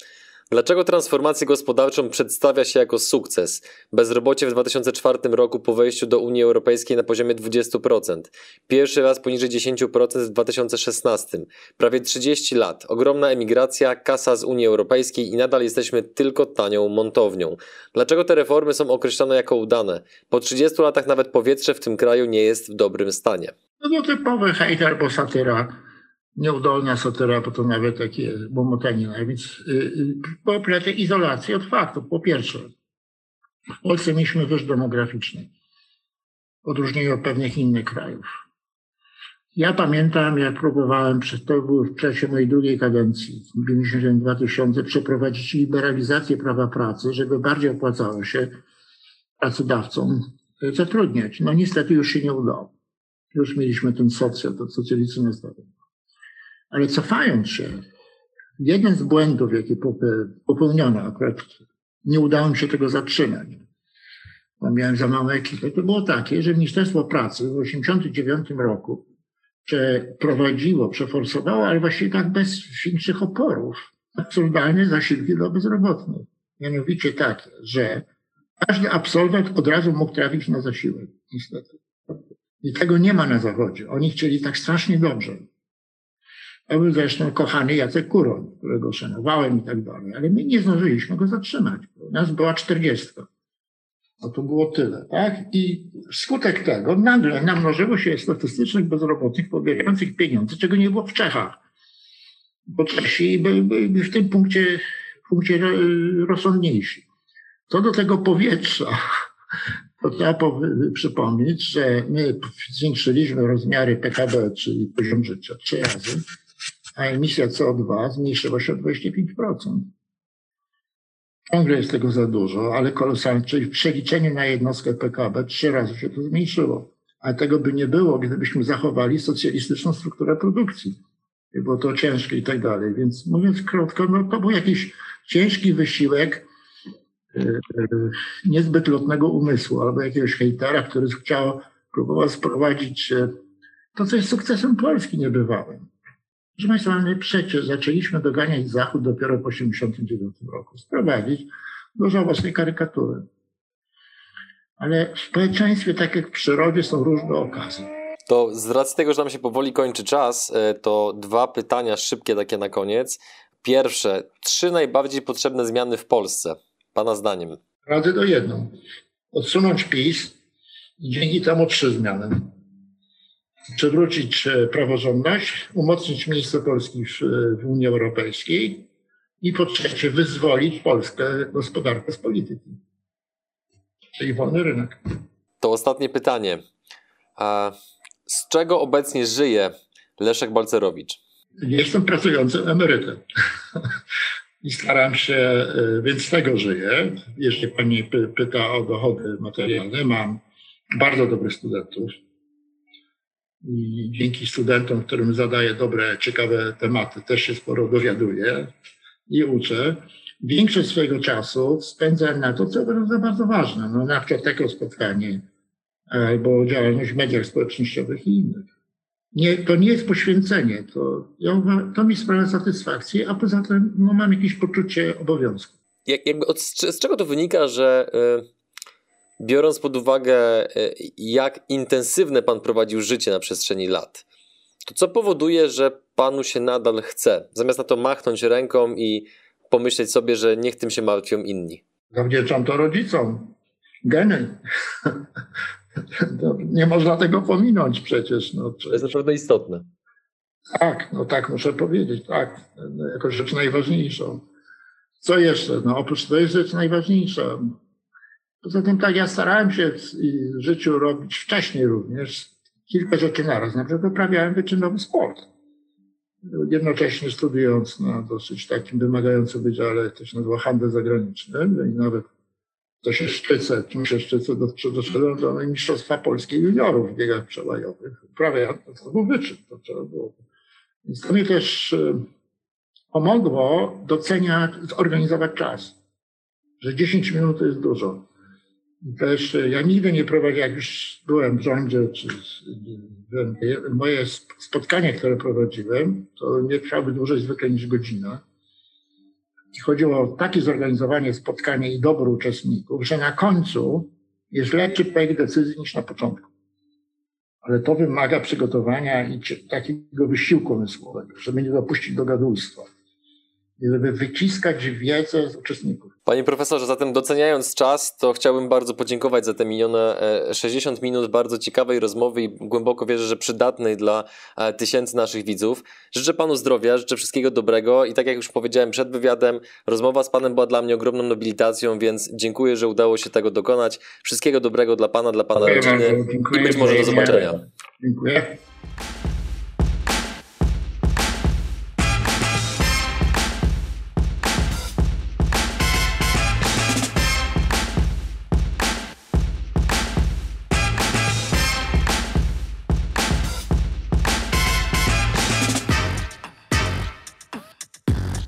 Dlaczego transformację gospodarczą przedstawia się jako sukces? Bezrobocie w 2004 roku po wejściu do Unii Europejskiej na poziomie 20%. Pierwszy raz poniżej 10% w 2016. Prawie 30 lat. Ogromna emigracja, kasa z Unii Europejskiej i nadal jesteśmy tylko tanią montownią. Dlaczego te reformy są określone jako udane? Po 30 latach nawet powietrze w tym kraju nie jest w dobrym stanie. No typowy hejter, bo satyra, nieudolna satyra, bo to nawet takie łomotanina. Więc yy, po plecie izolacji od faktów. Po pierwsze, w Polsce mieliśmy wyż demograficzny, w odróżnieniu od pewnych innych krajów. Ja pamiętam, jak próbowałem, to było w czasie mojej drugiej kadencji, w 2000 przeprowadzić liberalizację prawa pracy, żeby bardziej opłacało się pracodawcom zatrudniać. No niestety już się nie udało. Już mieliśmy ten socjal, to socjalizm nastawiony. Ale cofając się, jeden z błędów, jaki popełniono, akurat nie udało mi się tego zatrzymać, bo miałem za małą ekipę, to było takie, że Ministerstwo Pracy w 1989 roku przeprowadziło, przeforsowało, ale właściwie tak bez większych oporów, absurdalne zasiłki dla bezrobotnych. Mianowicie takie, że każdy absolwent od razu mógł trafić na zasiłek, niestety. I tego nie ma na Zachodzie. Oni chcieli tak strasznie dobrze. To był zresztą kochany Jacek Kuroń, którego szanowałem i tak dalej, ale my nie zdążyliśmy go zatrzymać. Nas była czterdziestka. No to było tyle, tak? I wskutek tego nagle namnożyło się statystycznych bezrobotnych pobierających pieniądze, czego nie było w Czechach. Bo Czesi byli w tym punkcie, punkcie rozsądniejsi. Co do tego powietrza, to trzeba przypomnieć, że my zwiększyliśmy rozmiary PKB, czyli poziom życia, trzy razy, a emisja CO2 zmniejszyła się o 25%. Ciągle jest tego za dużo, ale kolosalnie, czyli w przeliczeniu na jednostkę PKB trzy razy się to zmniejszyło. A tego by nie było, gdybyśmy zachowali socjalistyczną strukturę produkcji. Było to ciężkie i tak dalej. Więc mówiąc krótko, no to był jakiś ciężki wysiłek niezbyt lotnego umysłu albo jakiegoś hejtera, który chciał, próbował sprowadzić e, to, co jest sukcesem Polski niebywałym. Proszę Państwa, my przecież zaczęliśmy doganiać Zachód dopiero w 1989 roku, sprowadzić do żałosnej karykatury. Ale w społeczeństwie, tak jak w przyrodzie, są różne okazje. To z racji tego, że nam się powoli kończy czas, to dwa pytania szybkie takie na koniec. Pierwsze, trzy najbardziej potrzebne zmiany w Polsce. Pana zdaniem? Radzę do jedną. Odsunąć PiS i dzięki temu trzy zmiany. Przywrócić e, praworządność, umocnić miejsce Polski w, Unii Europejskiej i po trzecie wyzwolić Polskę gospodarkę z polityki. Czyli wolny rynek. To ostatnie pytanie. Z czego obecnie żyje Leszek Balcerowicz? Jestem pracującym emerytem. i staram się, e, więc z tego żyję. Jeśli pani pyta o dochody materialne, mam bardzo dobrych studentów. I dzięki studentom, którym zadaję dobre, ciekawe tematy, też się sporo dowiaduję i uczę. Większość swojego czasu spędzam na to, co uważam bardzo ważne. No, na przykład takie spotkanie albo działalność w mediach społecznościowych i innych. Nie, to nie jest poświęcenie, to, ja, to mi sprawia satysfakcję, a poza tym no, mam jakieś poczucie obowiązku. Jak, jakby od, z czego to wynika, że y, biorąc pod uwagę, y, jak intensywne pan prowadził życie na przestrzeni lat, to co powoduje, że panu się nadal chce? Zamiast na to machnąć ręką i pomyśleć sobie, że niech tym się martwią inni. Zawdzięczam to rodzicom. Geny. Nie można tego pominąć przecież. No, to jest naprawdę istotne. Tak, no tak muszę powiedzieć, tak, no, jako rzecz najważniejszą. Co jeszcze? No oprócz tego jest rzecz najważniejsza. Poza tym tak, ja starałem się w życiu robić wcześniej również kilka rzeczy naraz. Na przykład uprawiałem wyczynowy sport. Jednocześnie studiując na dosyć takim wymagającym wydziale, to się nazywa handel zagraniczny i nawet to się szczycę, czym się szczycę, doszedłem do Mistrzostwa Polski juniorów w biegach przełajowych. Prawie to był wyczyn, to trzeba było. Więc to mi też e, pomogło doceniać, zorganizować czas, że 10 minut to jest dużo. I też e, ja nigdy nie prowadziłem, jak już byłem w rządzie, czy moje spotkania, które prowadziłem, to nie trwały dłużej zwykle niż godzina chodziło o takie zorganizowanie spotkania i dobór uczestników, że na końcu jest lepszy projekt decyzji niż na początku. Ale to wymaga przygotowania i takiego wysiłku umysłowego, żeby nie dopuścić do gadulstwa żeby wyciskać wiedzę z uczestników. Panie profesorze, zatem doceniając czas, to chciałbym bardzo podziękować za te minione 60 e, minut bardzo ciekawej rozmowy i głęboko wierzę, że przydatnej dla e, tysięcy naszych widzów. Życzę panu zdrowia, życzę wszystkiego dobrego i tak jak już powiedziałem przed wywiadem, rozmowa z panem była dla mnie ogromną nobilitacją, więc dziękuję, że udało się tego dokonać. Wszystkiego dobrego dla pana, dla pana dziękuję rodziny bardzo, i być może do zobaczenia. Dziękuję.